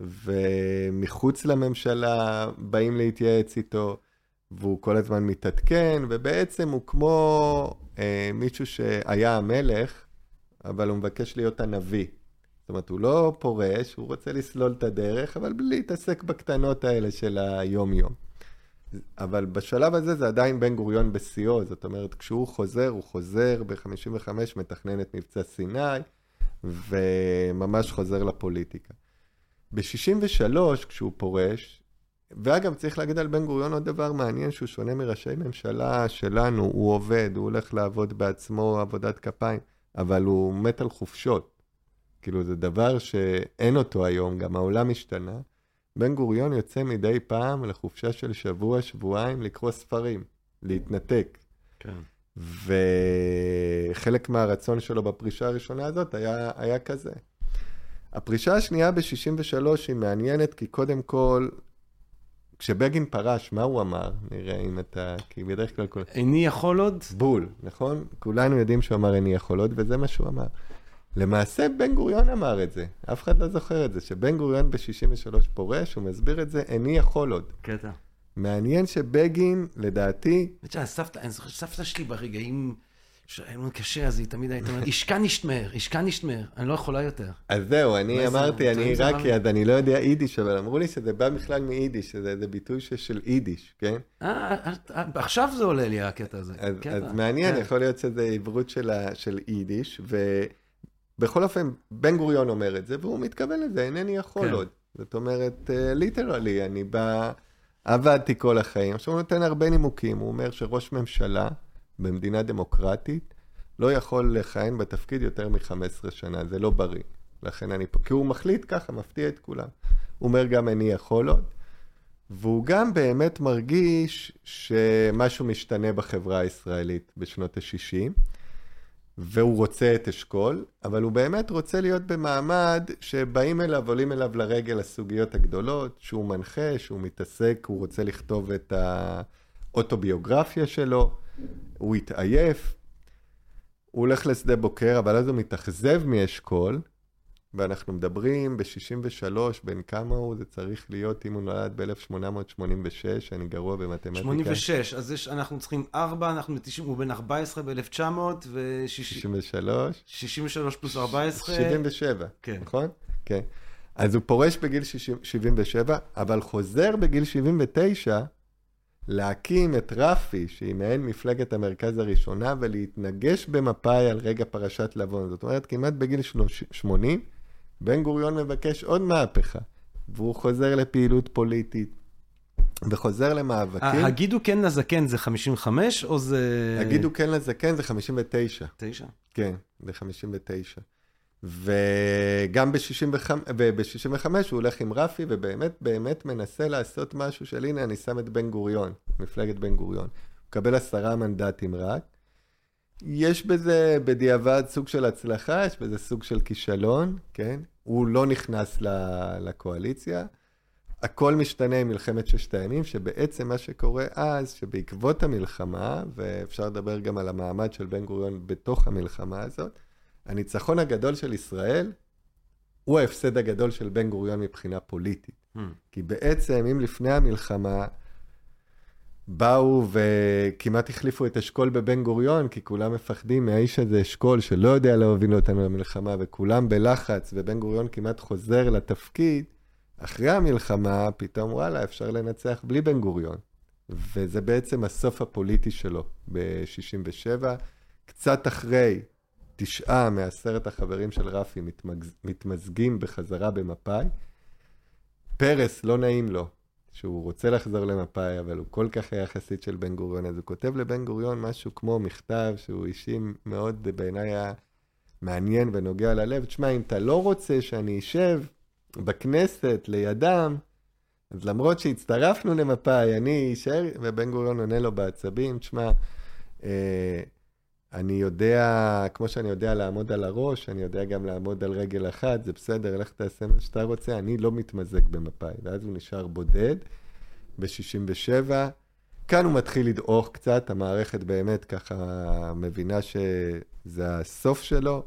ומחוץ לממשלה באים להתייעץ איתו, והוא כל הזמן מתעדכן, ובעצם הוא כמו אה, מישהו שהיה המלך, אבל הוא מבקש להיות הנביא. זאת אומרת, הוא לא פורש, הוא רוצה לסלול את הדרך, אבל בלי להתעסק בקטנות האלה של היום-יום. אבל בשלב הזה זה עדיין בן גוריון בשיאו, זאת אומרת, כשהוא חוזר, הוא חוזר ב-55, מתכנן את מבצע סיני, וממש חוזר לפוליטיקה. ב-63, כשהוא פורש, ואגב, צריך להגיד על בן גוריון עוד דבר מעניין, שהוא שונה מראשי ממשלה שלנו, הוא עובד, הוא הולך לעבוד בעצמו עבודת כפיים, אבל הוא מת על חופשות. כאילו, זה דבר שאין אותו היום, גם העולם השתנה. בן גוריון יוצא מדי פעם לחופשה של שבוע, שבועיים, לקרוא ספרים, להתנתק. כן. וחלק מהרצון שלו בפרישה הראשונה הזאת היה, היה כזה. הפרישה השנייה ב-63 היא מעניינת, כי קודם כל, כשבגין פרש, מה הוא אמר? נראה אם אתה... כי בדרך כלל... איני יכול עוד? בול, נכון? כולנו יודעים שהוא אמר איני יכול עוד, וזה מה שהוא אמר. למעשה בן גוריון אמר את זה, אף אחד לא זוכר את זה, שבן גוריון ב-63 פורש, הוא מסביר את זה, איני יכול עוד. קטע. מעניין שבגין, לדעתי... סבתא, אני זוכר שסבתא שלי ברגעים שהיה לנו קשה, אז היא תמיד הייתה אומרת, ישכה נשתמר, ישכה נשתמר, אני לא יכולה יותר. אז זהו, אני אמרתי, אני עיראקי, אז אני לא יודע יידיש, אבל אמרו לי שזה בא בכלל מיידיש, שזה איזה ביטוי של יידיש, כן? אה, עכשיו זה עולה לי הקטע הזה. אז מעניין, כן. יכול להיות שזה עברות של יידיש, ו... בכל אופן, בן גוריון אומר את זה, והוא מתכוון לזה, אינני יכול כן. עוד. זאת אומרת, ליטרלי, אה, אני בא, עבדתי כל החיים. עכשיו הוא נותן הרבה נימוקים, הוא אומר שראש ממשלה במדינה דמוקרטית לא יכול לכהן בתפקיד יותר מ-15 שנה, זה לא בריא. לכן אני פה, כי הוא מחליט ככה, מפתיע את כולם. הוא אומר גם איני יכול עוד, והוא גם באמת מרגיש שמשהו משתנה בחברה הישראלית בשנות ה-60. והוא רוצה את אשכול, אבל הוא באמת רוצה להיות במעמד שבאים אליו, עולים אליו לרגל הסוגיות הגדולות, שהוא מנחה, שהוא מתעסק, הוא רוצה לכתוב את האוטוביוגרפיה שלו, הוא התעייף, הוא הולך לשדה בוקר, אבל אז הוא מתאכזב מאשכול, ואנחנו מדברים ב-63, בין כמה הוא, זה צריך להיות אם הוא נולד ב-1886, אני גרוע במתמטיקה. 86, אז יש, אנחנו צריכים 4, אנחנו ב-90, הוא בן 14 ב-1900 ו... 63. 63 פלוס 14. 77, כן. נכון? כן. אז הוא פורש בגיל 60, 77, אבל חוזר בגיל 79, להקים את רפי, שהיא מעין מפלגת המרכז הראשונה, ולהתנגש במפא"י על רגע פרשת לבון. זאת אומרת, כמעט בגיל 80, בן גוריון מבקש עוד מהפכה, והוא חוזר לפעילות פוליטית, וחוזר למאבקים. הגידו כן לזקן זה 55, או זה... הגידו כן לזקן זה 59. 9? כן, זה 59. וגם ב-65 הוא הולך עם רפי, ובאמת באמת מנסה לעשות משהו של הנה, אני שם את בן גוריון, מפלגת בן גוריון. הוא מקבל עשרה מנדטים רק. יש בזה בדיעבד סוג של הצלחה, יש בזה סוג של כישלון, כן? הוא לא נכנס לקואליציה. הכל משתנה עם מלחמת ששת הימים, שבעצם מה שקורה אז, שבעקבות המלחמה, ואפשר לדבר גם על המעמד של בן גוריון בתוך המלחמה הזאת, הניצחון הגדול של ישראל הוא ההפסד הגדול של בן גוריון מבחינה פוליטית. Hmm. כי בעצם, אם לפני המלחמה באו וכמעט החליפו את אשכול בבן גוריון, כי כולם מפחדים מהאיש הזה, אשכול, שלא יודע להוביל אותנו למלחמה, וכולם בלחץ, ובן גוריון כמעט חוזר לתפקיד, אחרי המלחמה, פתאום, וואלה, אפשר לנצח בלי בן גוריון. וזה בעצם הסוף הפוליטי שלו ב-67. קצת אחרי, תשעה מעשרת החברים של רפי מתמז... מתמזגים בחזרה במפא"י. פרס, לא נעים לו, שהוא רוצה לחזור למפא"י, אבל הוא כל כך היה חסיד של בן גוריון, אז הוא כותב לבן גוריון משהו כמו מכתב שהוא אישי מאוד, בעיניי היה מעניין ונוגע ללב. תשמע, אם אתה לא רוצה שאני אשב בכנסת לידם, אז למרות שהצטרפנו למפא"י, אני אשאר, ובן גוריון עונה לו בעצבים, תשמע, אה, אני יודע, כמו שאני יודע לעמוד על הראש, אני יודע גם לעמוד על רגל אחת, זה בסדר, לך תעשה מה שאתה רוצה, אני לא מתמזג במפא"י. ואז הוא נשאר בודד ב-67. כאן הוא מתחיל לדעוך קצת, המערכת באמת ככה מבינה שזה הסוף שלו,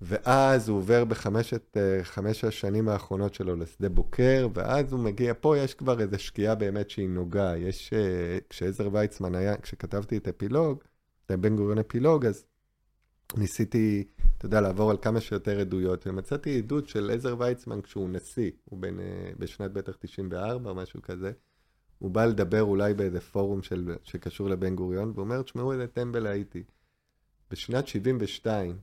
ואז הוא עובר בחמשת, חמש השנים האחרונות שלו לשדה בוקר, ואז הוא מגיע, פה יש כבר איזו שקיעה באמת שהיא נוגה. יש, כשעזר ויצמן היה, כשכתבתי את אפילוג, בן גוריון אפילוג, אז ניסיתי, אתה יודע, לעבור על כמה שיותר עדויות, ומצאתי עדות של עזר ויצמן כשהוא נשיא, הוא בין, אה, בשנת בטח 94 או משהו כזה, הוא בא לדבר אולי באיזה פורום של, שקשור לבן גוריון, והוא אומר, תשמעו איזה טמבל הייתי. בשנת 72,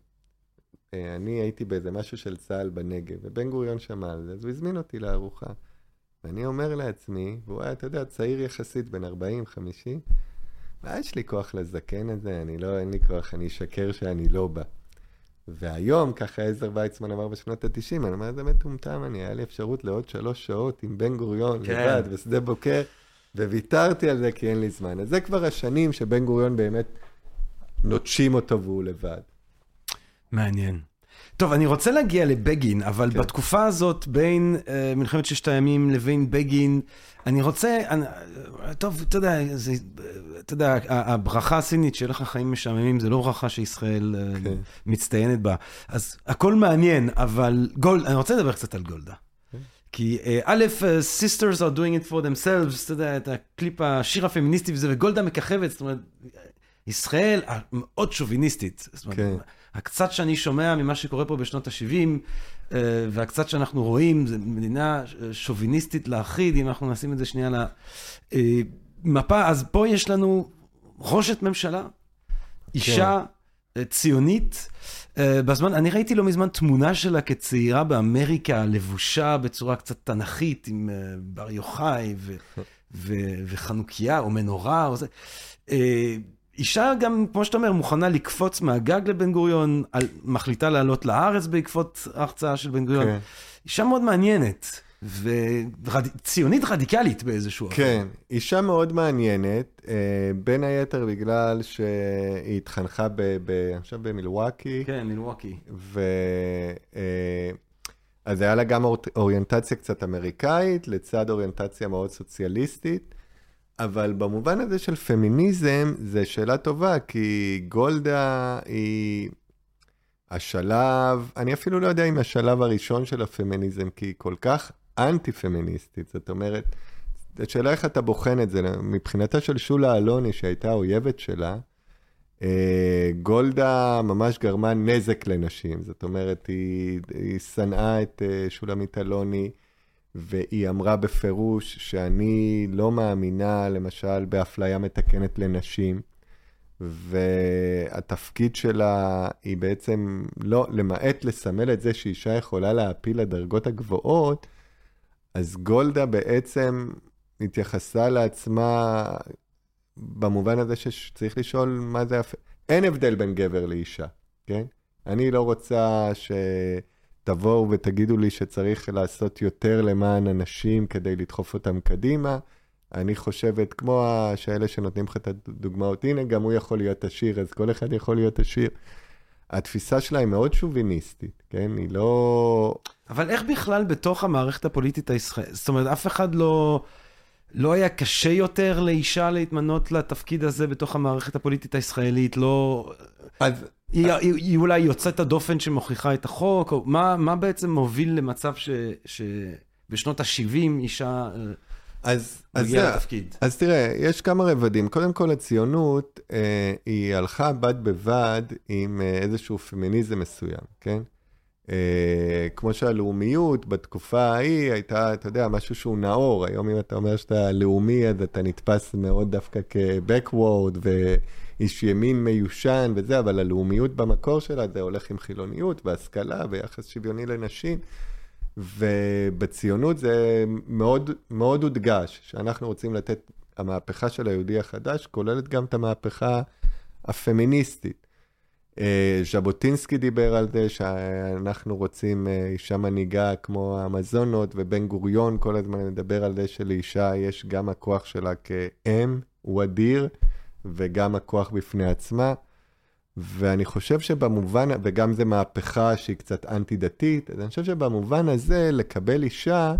אה, אני הייתי באיזה משהו של צה"ל בנגב, ובן גוריון שמע על זה, אז הוא הזמין אותי לארוחה. ואני אומר לעצמי, והוא היה, אתה יודע, צעיר יחסית, בן 40-50, מה יש לי כוח לזקן את זה? אני לא, אין לי כוח, אני אשקר שאני לא בא. והיום, ככה עזר ויצמן אמר בשנות ה-90, אני אומר, זה מטומטם, אני, היה לי אפשרות לעוד שלוש שעות עם בן גוריון כן. לבד בשדה בוקר, וויתרתי על זה כי אין לי זמן. אז זה כבר השנים שבן גוריון באמת נוטשים אותו והוא לבד. מעניין. טוב, אני רוצה להגיע לבגין, אבל כן. בתקופה הזאת, בין uh, מלחמת ששת הימים לבין בגין, אני רוצה, אני, טוב, אתה יודע, זה, אתה יודע, הברכה הסינית, שיהיה לך חיים משעממים, זה לא ברכה שישראל uh, כן. מצטיינת בה. אז הכל מעניין, אבל גולד, אני רוצה לדבר קצת על גולדה. כן. כי אה, א', Sisters are doing it for themselves, אתה יודע, את הקליפ, השיר הפמיניסטי וזה, וגולדה מככבת, זאת אומרת, ישראל מאוד שוביניסטית. זאת אומרת, כן. הקצת שאני שומע ממה שקורה פה בשנות ה-70, אה, והקצת שאנחנו רואים, זה מדינה שוביניסטית להכיד, אם אנחנו נשים את זה שנייה למפה. אז פה יש לנו ראשת ממשלה, אישה כן. ציונית. אה, בזמן, אני ראיתי לא מזמן תמונה שלה כצעירה באמריקה, לבושה בצורה קצת תנכית, עם בר יוחאי ו- ו- וחנוכיה או מנורה או זה. אישה גם, כמו שאתה אומר, מוכנה לקפוץ מהגג לבן גוריון, על, מחליטה לעלות לארץ בעקבות ההחצאה של בן גוריון. כן. אישה מאוד מעניינת. וציונית רד... רדיקלית באיזשהו אופן. כן, אישה מאוד מעניינת, אה, בין היתר בגלל שהיא התחנכה, ב, ב, עכשיו במילווקי. כן, מילווקי. ו... אה, אז היה לה גם אוריינטציה קצת אמריקאית, לצד אוריינטציה מאוד סוציאליסטית. אבל במובן הזה של פמיניזם, זו שאלה טובה, כי גולדה היא השלב, אני אפילו לא יודע אם השלב הראשון של הפמיניזם, כי היא כל כך אנטי-פמיניסטית. זאת אומרת, זו שאלה איך אתה בוחן את זה. מבחינתה של שולה אלוני, שהייתה האויבת שלה, אה, גולדה ממש גרמה נזק לנשים. זאת אומרת, היא, היא שנאה את אה, שולמית אלוני. והיא אמרה בפירוש שאני לא מאמינה, למשל, באפליה מתקנת לנשים, והתפקיד שלה היא בעצם לא, למעט לסמל את זה שאישה יכולה להעפיל לדרגות הגבוהות, אז גולדה בעצם התייחסה לעצמה במובן הזה שצריך לשאול מה זה... אין הבדל בין גבר לאישה, כן? אני לא רוצה שתבואו ותגידו לי שצריך לעשות יותר למען אנשים כדי לדחוף אותם קדימה. אני חושבת, כמו שאלה שנותנים לך את הדוגמאות, הנה, גם הוא יכול להיות עשיר, אז כל אחד יכול להיות עשיר. התפיסה שלה היא מאוד שוביניסטית, כן? היא לא... אבל איך בכלל בתוך המערכת הפוליטית הישראלית, זאת אומרת, אף אחד לא... לא היה קשה יותר לאישה להתמנות לתפקיד הזה בתוך המערכת הפוליטית הישראלית? לא... אז... היא, היא, היא אולי יוצאת הדופן שמוכיחה את החוק? או מה, מה בעצם מוביל למצב ש, שבשנות ה-70 אישה אה, אז, מגיעה לתפקיד? אז תראה, יש כמה רבדים. קודם כל, הציונות, אה, היא הלכה בד בבד עם אה, איזשהו פמיניזם מסוים, כן? אה, כמו שהלאומיות בתקופה ההיא הייתה, אתה יודע, משהו שהוא נאור. היום אם אתה אומר שאתה לאומי, אז אתה נתפס מאוד דווקא כ-Backward ואיש ימין מיושן וזה, אבל הלאומיות במקור שלה זה הולך עם חילוניות והשכלה ויחס שוויוני לנשים. ובציונות זה מאוד, מאוד הודגש, שאנחנו רוצים לתת, המהפכה של היהודי החדש כוללת גם את המהפכה הפמיניסטית. אה, ז'בוטינסקי דיבר על זה שאנחנו רוצים אה, אישה מנהיגה כמו המזונות, ובן גוריון כל הזמן מדבר על זה שלאישה יש גם הכוח שלה כאם, הוא אדיר, וגם הכוח בפני עצמה. ואני חושב שבמובן, וגם זו מהפכה שהיא קצת אנטי-דתית, אז אני חושב שבמובן הזה לקבל אישה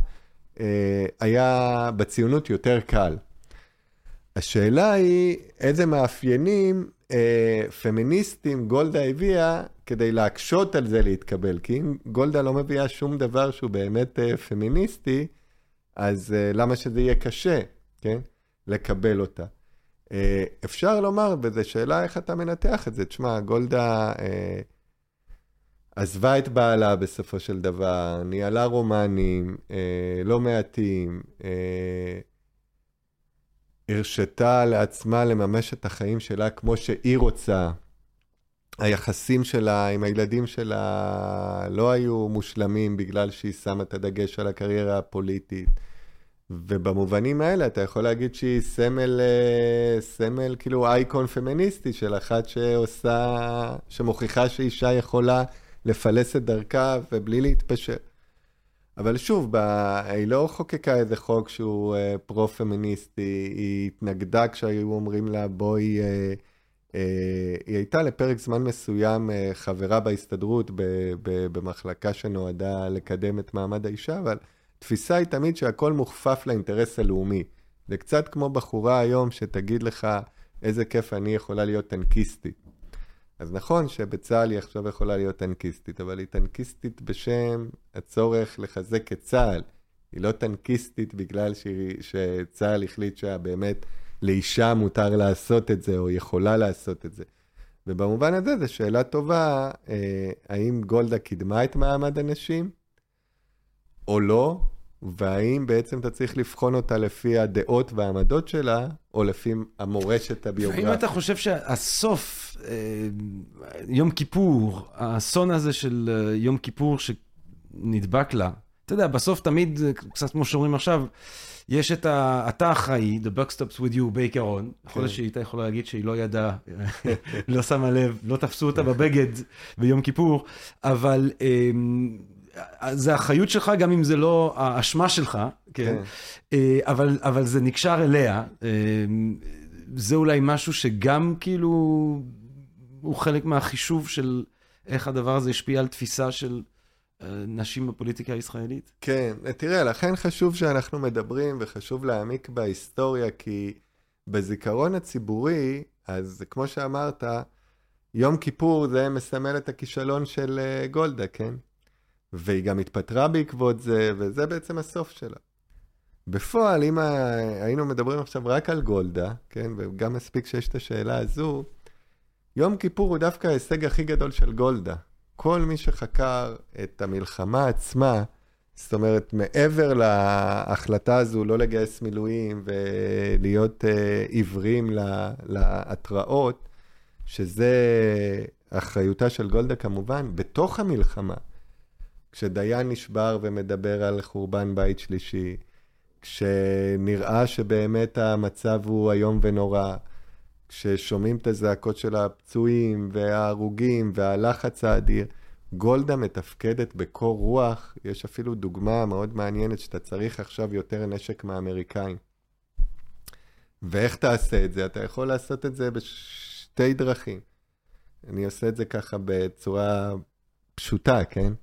אה, היה בציונות יותר קל. השאלה היא איזה מאפיינים אה, פמיניסטים גולדה הביאה כדי להקשות על זה להתקבל. כי אם גולדה לא מביאה שום דבר שהוא באמת אה, פמיניסטי, אז אה, למה שזה יהיה קשה, כן? לקבל אותה. אה, אפשר לומר, וזו שאלה איך אתה מנתח את זה. תשמע, גולדה אה, עזבה את בעלה בסופו של דבר, ניהלה רומנים אה, לא מעטים, אה, הרשתה לעצמה לממש את החיים שלה כמו שהיא רוצה. היחסים שלה עם הילדים שלה לא היו מושלמים בגלל שהיא שמה את הדגש על הקריירה הפוליטית. ובמובנים האלה אתה יכול להגיד שהיא סמל, אה, סמל כאילו אייקון פמיניסטי של אחת שעושה, שמוכיחה שאישה יכולה לפלס את דרכה ובלי להתפשר. אבל שוב, בה, היא לא חוקקה איזה חוק שהוא אה, פרו-פמיניסטי, היא התנגדה כשהיו אומרים לה בואי... אה, אה, היא הייתה לפרק זמן מסוים אה, חברה בהסתדרות ב, ב, במחלקה שנועדה לקדם את מעמד האישה, אבל התפיסה היא תמיד שהכל מוכפף לאינטרס הלאומי. זה קצת כמו בחורה היום שתגיד לך איזה כיף אני יכולה להיות טנקיסטית. אז נכון שבצה"ל היא עכשיו יכולה להיות טנקיסטית, אבל היא טנקיסטית בשם הצורך לחזק את צה"ל. היא לא טנקיסטית בגלל ש... שצה"ל החליט שבאמת לאישה מותר לעשות את זה, או יכולה לעשות את זה. ובמובן הזה זו שאלה טובה, אה, האם גולדה קידמה את מעמד הנשים, או לא, והאם בעצם אתה צריך לבחון אותה לפי הדעות והעמדות שלה, או לפי המורשת הביוגרפית. האם אתה חושב שהסוף, אה, יום כיפור, האסון הזה של אה, יום כיפור שנדבק לה, אתה יודע, בסוף תמיד, קצת כמו שאומרים עכשיו, יש את ה... אתה אחראי, the buck stops with you בעיקרון. יכול להיות כן. שהיא הייתה יכולה להגיד שהיא לא ידעה, לא שמה לב, לא תפסו אותה בבגד ביום כיפור, אבל... זה אחריות שלך, גם אם זה לא האשמה שלך, כן? כן. אה, אבל, אבל זה נקשר אליה. אה, זה אולי משהו שגם כאילו הוא חלק מהחישוב של איך הדבר הזה השפיע על תפיסה של אה, נשים בפוליטיקה הישראלית. כן, תראה, לכן חשוב שאנחנו מדברים וחשוב להעמיק בהיסטוריה, כי בזיכרון הציבורי, אז כמו שאמרת, יום כיפור זה מסמל את הכישלון של גולדה, כן? והיא גם התפטרה בעקבות זה, וזה בעצם הסוף שלה. בפועל, אם היינו מדברים עכשיו רק על גולדה, כן, וגם מספיק שיש את השאלה הזו, יום כיפור הוא דווקא ההישג הכי גדול של גולדה. כל מי שחקר את המלחמה עצמה, זאת אומרת, מעבר להחלטה הזו לא לגייס מילואים ולהיות uh, עיוורים לה, להתראות, שזה אחריותה של גולדה כמובן, בתוך המלחמה, כשדיין נשבר ומדבר על חורבן בית שלישי, כשנראה שבאמת המצב הוא איום ונורא, כששומעים את הזעקות של הפצועים וההרוגים והלחץ האדיר, גולדה מתפקדת בקור רוח, יש אפילו דוגמה מאוד מעניינת שאתה צריך עכשיו יותר נשק מהאמריקאים. ואיך תעשה את זה? אתה יכול לעשות את זה בשתי דרכים. אני עושה את זה ככה בצורה פשוטה, כן?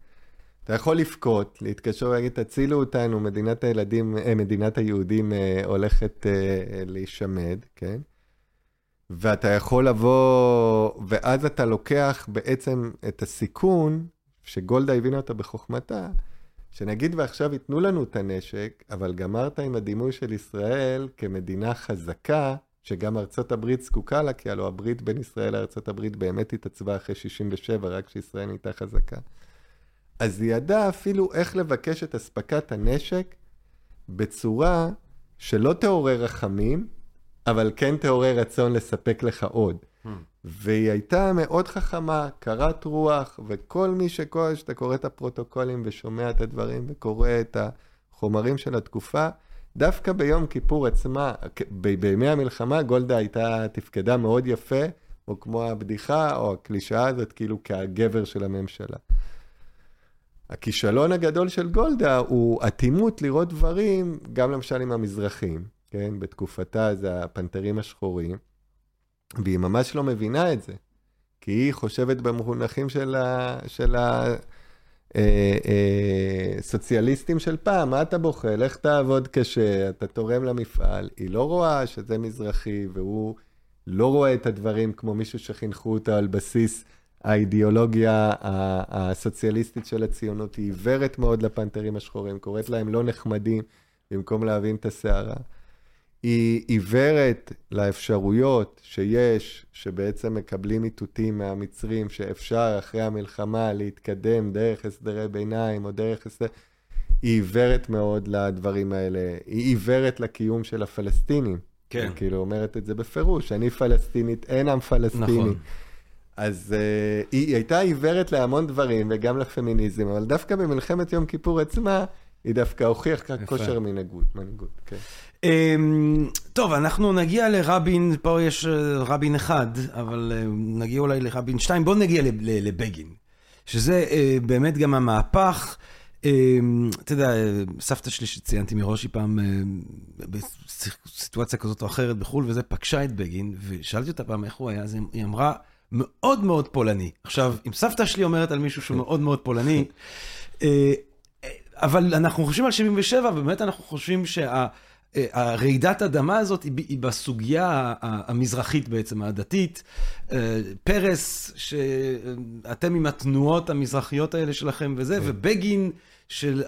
אתה יכול לבכות, להתקשר ולהגיד, תצילו אותנו, מדינת הילדים, אה, מדינת היהודים אה, הולכת אה, להישמד, כן? ואתה יכול לבוא, ואז אתה לוקח בעצם את הסיכון, שגולדה הבינה אותו בחוכמתה, שנגיד ועכשיו ייתנו לנו את הנשק, אבל גמרת עם הדימוי של ישראל כמדינה חזקה, שגם ארצות הברית זקוקה לה, כי הלוא הברית בין ישראל לארצות הברית באמת התעצבה אחרי 67, רק כשישראל נהייתה חזקה. אז היא ידעה אפילו איך לבקש את אספקת הנשק בצורה שלא תעורר רחמים, אבל כן תעורר רצון לספק לך עוד. Hmm. והיא הייתה מאוד חכמה, קרת רוח, וכל מי שקורא, שאתה קורא את הפרוטוקולים ושומע את הדברים וקורא את החומרים של התקופה, דווקא ביום כיפור עצמה, בימי המלחמה, גולדה הייתה, תפקדה מאוד יפה, או כמו הבדיחה או הקלישאה הזאת, כאילו כהגבר של הממשלה. הכישלון הגדול של גולדה הוא אטימות לראות דברים, גם למשל עם המזרחים. כן? בתקופתה זה הפנתרים השחורים, והיא ממש לא מבינה את זה, כי היא חושבת במונחים של ה... של ה... אה, אה, סוציאליסטים של פעם, מה אתה בוכה? לך תעבוד קשה, אתה תורם למפעל. היא לא רואה שזה מזרחי, והוא לא רואה את הדברים כמו מישהו שחינכו אותה על בסיס האידיאולוגיה הסוציאליסטית של הציונות. היא עיוורת מאוד לפנתרים השחורים, קוראת להם לא נחמדים, במקום להבין את הסערה. היא עיוורת לאפשרויות שיש, שבעצם מקבלים איתותים מהמצרים, שאפשר אחרי המלחמה להתקדם דרך הסדרי ביניים או דרך הסדר... היא עיוורת מאוד לדברים האלה. היא עיוורת לקיום של הפלסטינים. כן. היא כאילו אומרת את זה בפירוש, אני פלסטינית, אין עם פלסטיני. נכון. אז uh, היא, היא הייתה עיוורת להמון דברים, וגם לפמיניזם, אבל דווקא במלחמת יום כיפור עצמה, היא דווקא הוכיחה כושר מנהיגות, מנהיגות, כן. אמ, טוב, אנחנו נגיע לרבין, פה יש אה, רבין אחד, אבל אה, נגיע אולי לרבין שתיים. בואו נגיע לבגין, שזה אה, באמת גם המהפך. אמ, אתה יודע, סבתא שלי שציינתי מראש היא פעם בסיטואציה כזאת או אחרת בחו"ל, וזה פגשה את בגין, ושאלתי אותה פעם איך הוא היה, אז היא אמרה, מאוד מאוד פולני. עכשיו, אם סבתא שלי אומרת על מישהו שהוא מאוד מאוד פולני, אבל אנחנו חושבים על 77, ובאמת אנחנו חושבים שה... הרעידת אדמה הזאת היא בסוגיה המזרחית בעצם, הדתית. אה, פרס, שאתם עם התנועות המזרחיות האלה שלכם וזה, כן. ובגין, של,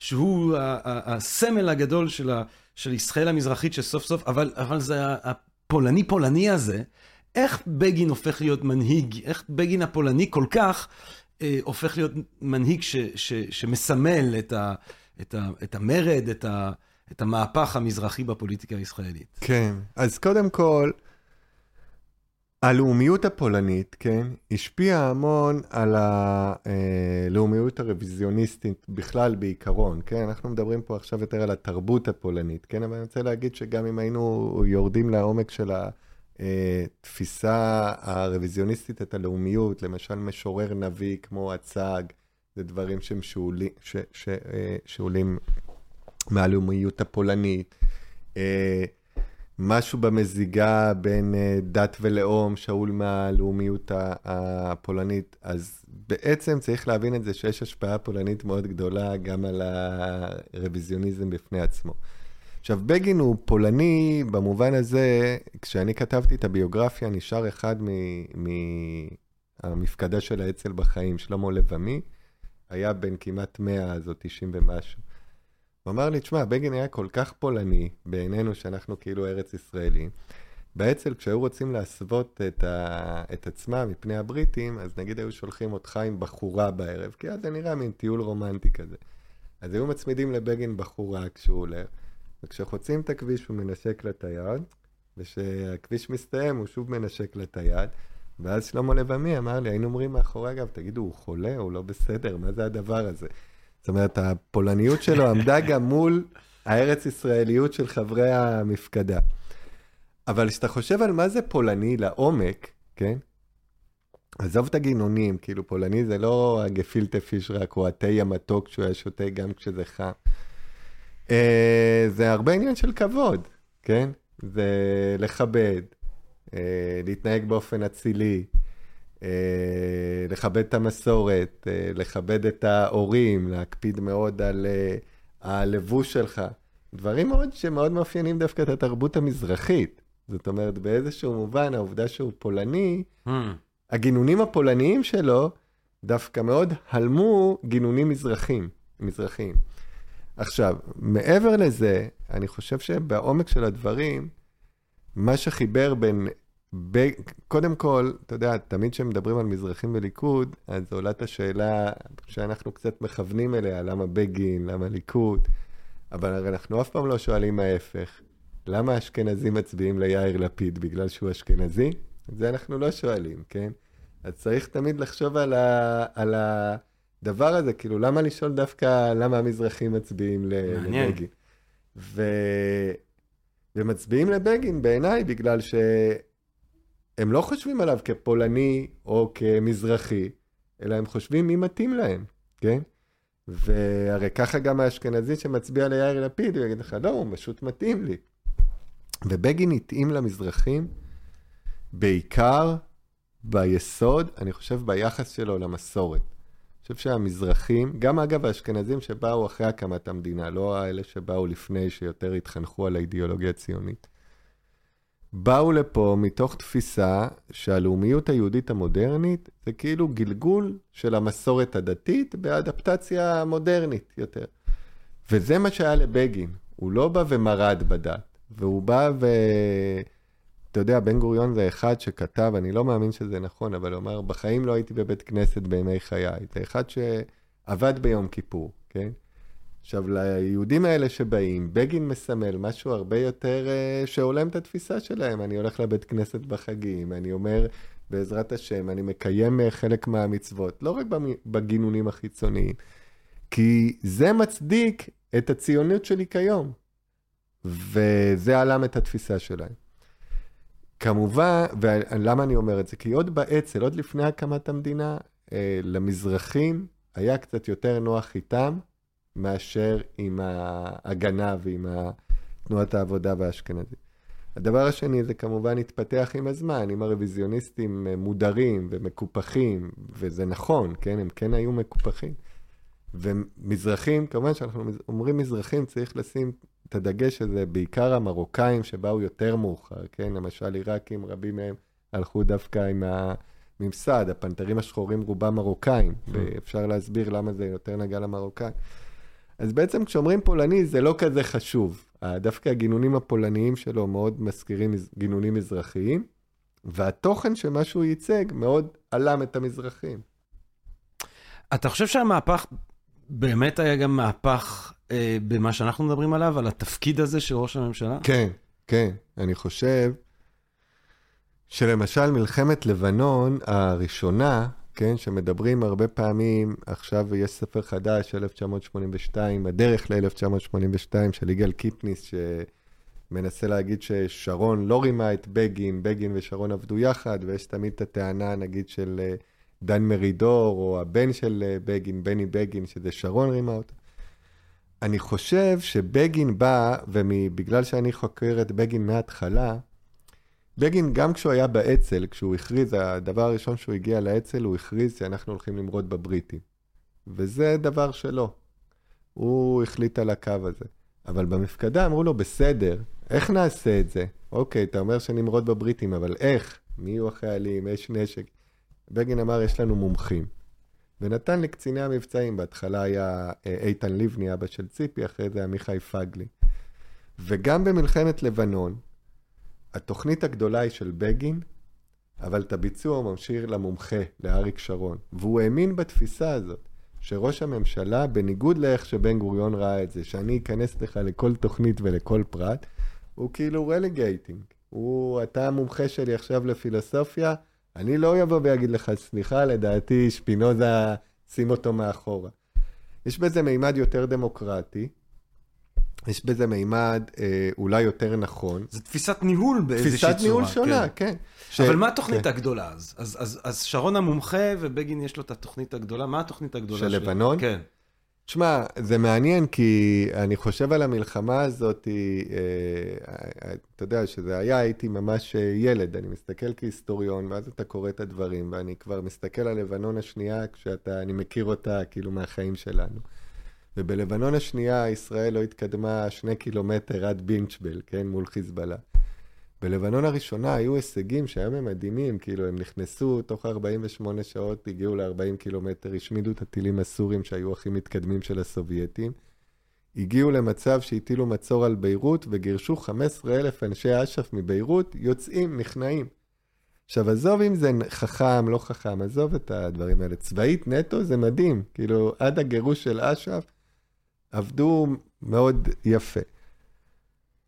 שהוא הסמל הגדול של, של ישראל המזרחית, שסוף סוף, אבל, אבל זה הפולני-פולני הזה, איך בגין הופך להיות מנהיג, איך בגין הפולני כל כך אה, הופך להיות מנהיג ש, ש, שמסמל את, ה, את, ה, את המרד, את ה... את המהפך המזרחי בפוליטיקה הישראלית. כן, אז קודם כל, הלאומיות הפולנית, כן, השפיעה המון על הלאומיות הרוויזיוניסטית בכלל בעיקרון, כן? אנחנו מדברים פה עכשיו יותר על התרבות הפולנית, כן? אבל אני רוצה להגיד שגם אם היינו יורדים לעומק של התפיסה הרוויזיוניסטית את הלאומיות, למשל משורר נביא כמו הצג, זה דברים שהם שאולים, ש, ש, אה, שאולים מהלאומיות הפולנית, אה, משהו במזיגה בין אה, דת ולאום, שאול מהלאומיות הפולנית. אז בעצם צריך להבין את זה שיש השפעה פולנית מאוד גדולה גם על הרוויזיוניזם בפני עצמו. עכשיו, בגין הוא פולני במובן הזה, כשאני כתבתי את הביוגרפיה, נשאר אחד מהמפקדה של האצ"ל בחיים, שלמה לבמי, היה בן כמעט 100, אז או 90 ומשהו. הוא אמר לי, תשמע, בגין היה כל כך פולני בעינינו שאנחנו כאילו ארץ ישראלים. באצ"ל, כשהיו רוצים להסוות את, ה... את עצמם מפני הבריטים, אז נגיד היו שולחים אותך עם בחורה בערב, כי אז זה נראה מין טיול רומנטי כזה. אז היו מצמידים לבגין בחורה כשהוא הולך, וכשחוצים את הכביש הוא מנשק לה את היד, וכשהכביש מסתיים הוא שוב מנשק לה את היד, ואז שלמה לבמי אמר לי, היינו אומרים מאחורי אגב, תגידו, הוא חולה, הוא לא בסדר, מה זה הדבר הזה? זאת אומרת, הפולניות שלו עמדה גם מול הארץ-ישראליות של חברי המפקדה. אבל כשאתה חושב על מה זה פולני לעומק, כן? עזוב את הגינונים, כאילו פולני זה לא הגפילטה פיש רק, או התה המתוק שהוא היה שותה גם כשזה חם. אה, זה הרבה עניין של כבוד, כן? זה לכבד, אה, להתנהג באופן אצילי, אה, לכבד את המסורת, לכבד את ההורים, להקפיד מאוד על הלבוש שלך. דברים מאוד שמאוד מאפיינים דווקא את התרבות המזרחית. זאת אומרת, באיזשהו מובן, העובדה שהוא פולני, Hmm. הגינונים הפולניים שלו דווקא מאוד הלמו גינונים מזרחים, מזרחיים. עכשיו, מעבר לזה, אני חושב שבעומק של הדברים, מה שחיבר בין... ב... קודם כל, אתה יודע, תמיד כשמדברים על מזרחים וליכוד, אז עולה את השאלה שאנחנו קצת מכוונים אליה, למה בגין, למה ליכוד, אבל הרי אנחנו אף פעם לא שואלים ההפך. למה האשכנזים מצביעים ליאיר לפיד? בגלל שהוא אשכנזי? את זה אנחנו לא שואלים, כן? אז צריך תמיד לחשוב על, ה... על הדבר הזה, כאילו, למה לשאול דווקא למה המזרחים מצביעים. לבגין? ו... ומצביעים לבגין בעיניי בגלל שהם לא חושבים עליו כפולני או כמזרחי, אלא הם חושבים מי מתאים להם, כן? והרי ככה גם האשכנזי שמצביע ליאיר לפיד, הוא יגיד לך, לא, הוא פשוט מתאים לי. ובגין התאים למזרחים בעיקר ביסוד, אני חושב, ביחס שלו למסורת. חושב שהמזרחים, גם אגב האשכנזים שבאו אחרי הקמת המדינה, לא האלה שבאו לפני, שיותר התחנכו על האידיאולוגיה הציונית, באו לפה מתוך תפיסה שהלאומיות היהודית המודרנית זה כאילו גלגול של המסורת הדתית באדפטציה מודרנית יותר. וזה מה שהיה לבגין, הוא לא בא ומרד בדת, והוא בא ו... אתה יודע, בן גוריון זה אחד שכתב, אני לא מאמין שזה נכון, אבל הוא אמר, בחיים לא הייתי בבית כנסת בימי חיי. זה אחד שעבד ביום כיפור, כן? עכשיו, ליהודים האלה שבאים, בגין מסמל משהו הרבה יותר uh, שהולם את התפיסה שלהם. אני הולך לבית כנסת בחגים, אני אומר, בעזרת השם, אני מקיים uh, חלק מהמצוות, לא רק בגינונים החיצוניים, כי זה מצדיק את הציונות שלי כיום, וזה הלם את התפיסה שלהם. כמובן, ולמה אני אומר את זה? כי עוד באצ"ל, עוד לפני הקמת המדינה, אה, למזרחים היה קצת יותר נוח איתם מאשר עם ההגנה ועם תנועת העבודה והאשכנזים. הדבר השני זה כמובן התפתח עם הזמן, אם הרוויזיוניסטים אה, מודרים ומקופחים, וזה נכון, כן, הם כן היו מקופחים. ומזרחים, כמובן שאנחנו אומרים מזרחים, צריך לשים את הדגש הזה, בעיקר המרוקאים שבאו יותר מאוחר, כן? למשל עיראקים, רבים מהם הלכו דווקא עם הממסד, הפנתרים השחורים רובם מרוקאים, ואפשר להסביר למה זה יותר נגע למרוקאים. אז בעצם כשאומרים פולני זה לא כזה חשוב. דווקא הגינונים הפולניים שלו מאוד מזכירים גינונים מזרחיים, והתוכן של מה שהוא ייצג מאוד הלם את המזרחים. אתה חושב שהמהפך באמת היה גם מהפך אה, במה שאנחנו מדברים עליו, על התפקיד הזה של ראש הממשלה? כן, כן. אני חושב שלמשל מלחמת לבנון הראשונה, כן, שמדברים הרבה פעמים, עכשיו יש ספר חדש, 1982, הדרך ל-1982 של יגאל קיפניס, שמנסה להגיד ששרון לא רימה את בגין, בגין ושרון עבדו יחד, ויש תמיד את הטענה, נגיד, של אה, דן מרידור, או הבן של אה, בגין, בני בגין, שזה שרון רימה אותו. אני חושב שבגין בא, ובגלל שאני חוקר את בגין מההתחלה, בגין, גם כשהוא היה באצ"ל, כשהוא הכריז, הדבר הראשון שהוא הגיע לאצ"ל, הוא הכריז שאנחנו הולכים למרוד בבריטים. וזה דבר שלו. הוא החליט על הקו הזה. אבל במפקדה אמרו לו, בסדר, איך נעשה את זה? אוקיי, אתה אומר שנמרוד בבריטים, אבל איך? מי יהיו החיילים? יש נשק. בגין אמר, יש לנו מומחים. ונתן לקציני המבצעים, בהתחלה היה איתן לבני, אבא של ציפי, אחרי זה מיכאי פגלי. וגם במלחמת לבנון, התוכנית הגדולה היא של בגין, אבל את הביצוע הוא ממשיך למומחה, לאריק שרון. והוא האמין בתפיסה הזאת, שראש הממשלה, בניגוד לאיך שבן גוריון ראה את זה, שאני אכנס לך לכל תוכנית ולכל פרט, הוא כאילו רליגייטינג. הוא, אתה המומחה שלי עכשיו לפילוסופיה, אני לא אבוא ואגיד לך, סליחה, לדעתי שפינוזה, שים אותו מאחורה. יש בזה מימד יותר דמוקרטי, יש בזה מימד אה, אולי יותר נכון. זו תפיסת ניהול באיזושהי צורה. תפיסת ניהול שונה, כן. כן. ש... אבל מה התוכנית כן. הגדולה אז? אז, אז? אז שרון המומחה ובגין יש לו את התוכנית הגדולה, מה התוכנית הגדולה של לבנון? כן. תשמע, זה מעניין כי אני חושב על המלחמה הזאת, אה, אתה יודע, שזה היה, הייתי ממש אה, ילד, אני מסתכל כהיסטוריון, ואז אתה קורא את הדברים, ואני כבר מסתכל על לבנון השנייה, כשאני מכיר אותה כאילו מהחיים שלנו. ובלבנון השנייה ישראל לא התקדמה שני קילומטר עד בינצ'בל, כן, מול חיזבאללה. בלבנון הראשונה היו הישגים שהיום הם מדהימים, כאילו הם נכנסו, תוך 48 שעות הגיעו ל-40 קילומטר, השמידו את הטילים הסורים שהיו הכי מתקדמים של הסובייטים. הגיעו למצב שהטילו מצור על ביירות וגירשו 15,000 אנשי אש"ף מביירות, יוצאים, נכנעים. עכשיו, עזוב אם זה חכם, לא חכם, עזוב את הדברים האלה. צבאית נטו זה מדהים, כאילו, עד הגירוש של אש"ף, עבדו מאוד יפה.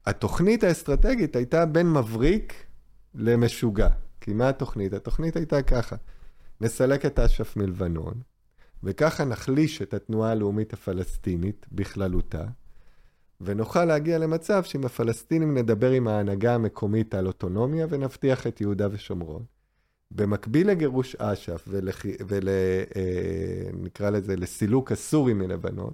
התוכנית האסטרטגית הייתה בין מבריק למשוגע. כי מה התוכנית? התוכנית הייתה ככה, נסלק את אש"ף מלבנון, וככה נחליש את התנועה הלאומית הפלסטינית בכללותה, ונוכל להגיע למצב שעם הפלסטינים נדבר עם ההנהגה המקומית על אוטונומיה ונבטיח את יהודה ושומרון. במקביל לגירוש אש"ף ונקרא אה, לזה לסילוק הסורים מלבנון,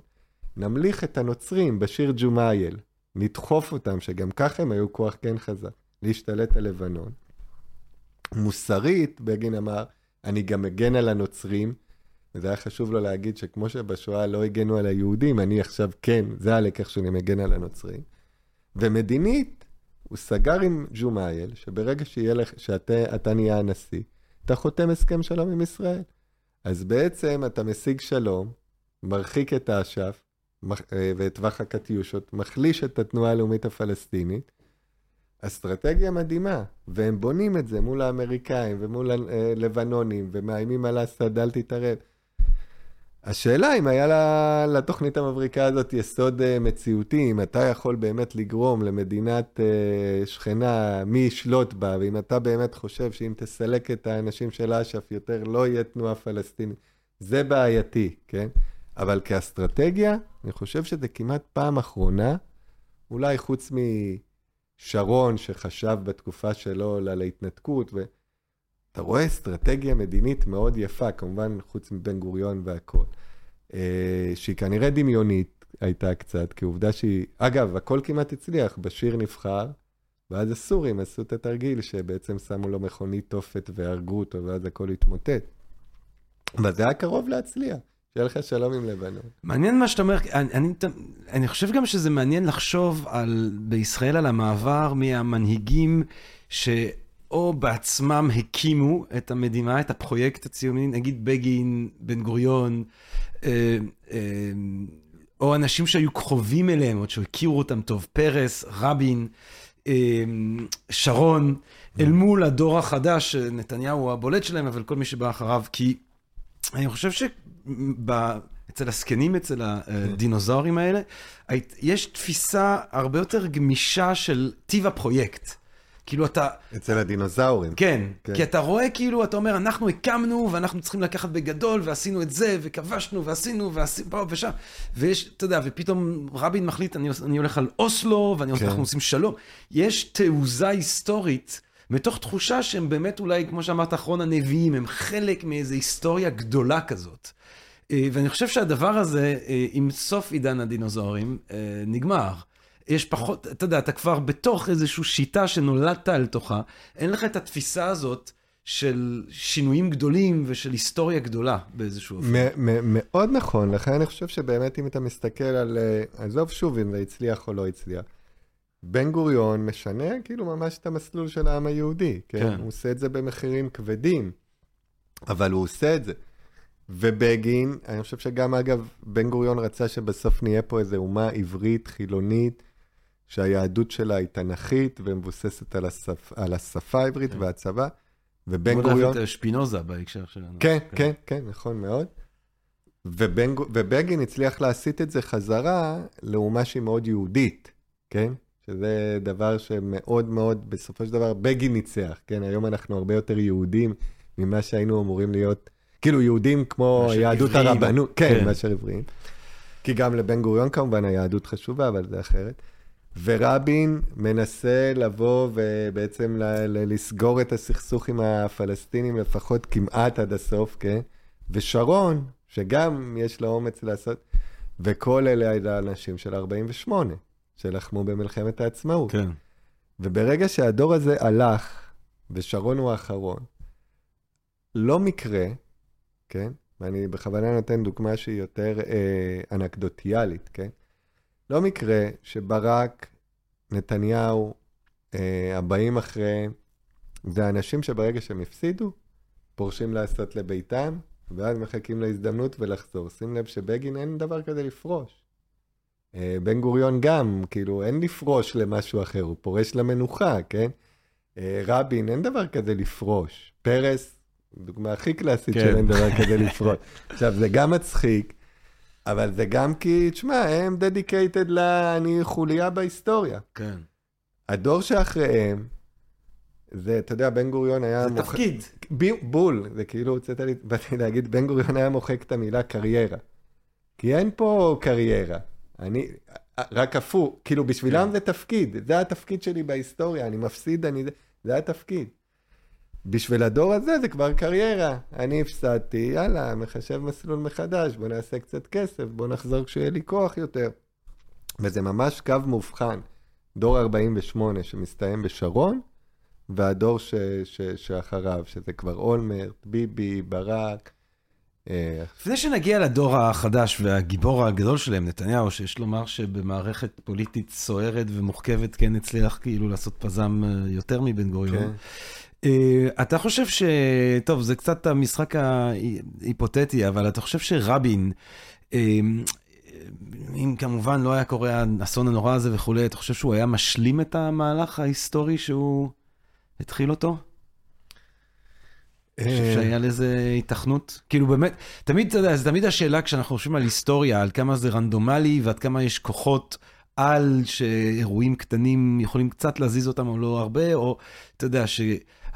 נמליך את הנוצרים בשיר ג'ומאייל, נדחוף אותם, שגם ככה הם היו כוח כן חזק, להשתלט על לבנון. מוסרית, בגין אמר, אני גם מגן על הנוצרים, וזה היה חשוב לו להגיד שכמו שבשואה לא הגנו על היהודים, אני עכשיו כן, זה הלקח שאני מגן על הנוצרים. ומדינית, הוא סגר עם ג'ומאייל, שברגע לך, שאתה נהיה הנשיא, אתה חותם הסכם שלום עם ישראל. אז בעצם אתה משיג שלום, מרחיק את האש"ף, אה, ואת טווח הקטיושות, מחליש את התנועה הלאומית הפלסטינית. אסטרטגיה מדהימה, והם בונים את זה מול האמריקאים ומול הלבנונים, אה, ומאיימים על אסד, אל תתערב. השאלה אם היה לתוכנית המבריקה הזאת יסוד uh, מציאותי, אם אתה יכול באמת לגרום למדינת שכנה מי ישלוט בה, ואם אתה באמת חושב שאם תסלק את האנשים של אש"ף יותר לא יהיה תנועה פלסטינית, זה בעייתי, כן? אבל כאסטרטגיה, אני חושב שזה כמעט פעם אחרונה, אולי חוץ משרון שחשב בתקופה שלו על ההתנתקות, ואתה רואה אסטרטגיה מדינית מאוד יפה, כמובן חוץ מבן גוריון והכול, אה, שהיא כנראה דמיונית הייתה קצת, כי עובדה שהיא, אגב, הכל כמעט הצליח, בשיר נבחר, ואז הסורים עשו את התרגיל שבעצם שמו לו מכונית תופת והרגו אותו, ואז הכל התמוטט. אבל זה היה קרוב להצליח. שיהיה לך שלום עם לבנון. מעניין מה שאתה אומר, אני, אני, אני חושב גם שזה מעניין לחשוב על, בישראל על המעבר מהמנהיגים שאו בעצמם הקימו את המדינה, את הפרויקט הציוני, נגיד בגין, בן גוריון, אה, אה, או אנשים שהיו קרובים אליהם, או שהכירו אותם טוב, פרס, רבין, אה, שרון, אל מול הדור החדש, נתניהו הוא הבולט שלהם, אבל כל מי שבא אחריו, כי אני חושב ש... ב... אצל הזקנים, אצל הדינוזאורים האלה, יש תפיסה הרבה יותר גמישה של טיב הפרויקט. כאילו אתה... אצל הדינוזאורים. כן, כן, כי אתה רואה כאילו, אתה אומר, אנחנו הקמנו ואנחנו צריכים לקחת בגדול, ועשינו את זה, וכבשנו, ועשינו, ועשינו פה ושם. ויש, אתה יודע, ופתאום רבין מחליט, אני, אני הולך על אוסלו, ואנחנו כן. עושים שלום. יש תעוזה היסטורית. מתוך תחושה שהם באמת אולי, כמו שאמרת, אחרון הנביאים, הם חלק מאיזו היסטוריה גדולה כזאת. אה, ואני חושב שהדבר הזה, אה, עם סוף עידן הדינוזאורים, אה, נגמר. יש פחות, אתה יודע, אתה כבר בתוך איזושהי שיטה שנולדת אל תוכה, אין לך את התפיסה הזאת של שינויים גדולים ושל היסטוריה גדולה באיזשהו אופן. מאוד נכון, לכן אני חושב שבאמת אם אתה מסתכל על, עזוב שוב אם זה הצליח או לא הצליח. בן גוריון משנה כאילו ממש את המסלול של העם היהודי, כן? כן. הוא עושה את זה במחירים כבדים, אבל הוא עושה את זה. ובגין, אני חושב שגם, אגב, בן גוריון רצה שבסוף נהיה פה איזו אומה עברית, חילונית, שהיהדות שלה היא תנכית ומבוססת על, השפ... על השפה העברית כן. והצבא. ובן גוריון... את שפינוזה בהקשר שלנו. כן, כן, כן, כן, נכון מאוד. ובנג, ובגין הצליח להסיט את זה חזרה לאומה שהיא מאוד יהודית, כן? שזה דבר שמאוד מאוד, בסופו של דבר, בגין ניצח, כן? היום אנחנו הרבה יותר יהודים ממה שהיינו אמורים להיות, כאילו יהודים כמו יהדות. הרבנות, כן, כן. מאשר עבריים. כי גם לבן גוריון כמובן היהדות חשובה, אבל זה אחרת. ורבין מנסה לבוא ובעצם ל- ל- לסגור את הסכסוך עם הפלסטינים לפחות כמעט עד הסוף, כן? ושרון, שגם יש לו אומץ לעשות, וכל אלה האנשים של 48, שלחמו במלחמת העצמאות. כן. וברגע שהדור הזה הלך, ושרון הוא האחרון, לא מקרה, כן? ואני בכוונה נותן דוגמה שהיא יותר אה, אנקדוטיאלית, כן? לא מקרה שברק, נתניהו, אה, הבאים אחריהם, זה אנשים שברגע שהם הפסידו, פורשים לעשות לביתם, ואז מחכים להזדמנות ולחזור. שים לב שבגין אין דבר כזה לפרוש. אה, בן גוריון גם, כאילו, אין לפרוש למשהו אחר, הוא פורש למנוחה, כן? אה, רבין, אין דבר כזה לפרוש. פרס, דוגמה הכי קלאסית כן. של אין דבר כזה לפרוש. עכשיו, זה גם מצחיק, אבל זה גם כי, תשמע, הם דדיקייטד ל... אני חוליה בהיסטוריה. כן. הדור שאחריהם, זה, אתה יודע, בן גוריון היה... זה תפקיד. בי- בול, זה כאילו, הוצאת לי, באתי להגיד, בן גוריון היה מוחק את המילה קריירה. כי אין פה קריירה. אני, רק הפוך, כאילו בשבילם כן. זה תפקיד, זה התפקיד שלי בהיסטוריה, אני מפסיד, אני, זה התפקיד. בשביל הדור הזה זה כבר קריירה. אני הפסדתי, יאללה, מחשב מסלול מחדש, בוא נעשה קצת כסף, בוא נחזור כשיהיה לי כוח יותר. וזה ממש קו מאובחן. דור 48 שמסתיים בשרון, והדור ש, ש, שאחריו, שזה כבר אולמרט, ביבי, ברק. אה, לפני שנגיע לדור החדש והגיבור הגדול שלהם, נתניהו, שיש לומר שבמערכת פוליטית סוערת ומורכבת כן הצליח כאילו לעשות פזם אה, יותר מבן גוריון. כן. אה, אתה חושב ש... טוב, זה קצת המשחק ההיפותטי, אבל אתה חושב שרבין, אה, אם כמובן לא היה קורה האסון הנורא הזה וכולי, אתה חושב שהוא היה משלים את המהלך ההיסטורי שהוא התחיל אותו? חושב שהיה לזה היתכנות? כאילו באמת, תמיד, אתה יודע, זה תמיד השאלה כשאנחנו חושבים על היסטוריה, על כמה זה רנדומלי ועד כמה יש כוחות על שאירועים קטנים יכולים קצת להזיז אותם או לא הרבה, או אתה יודע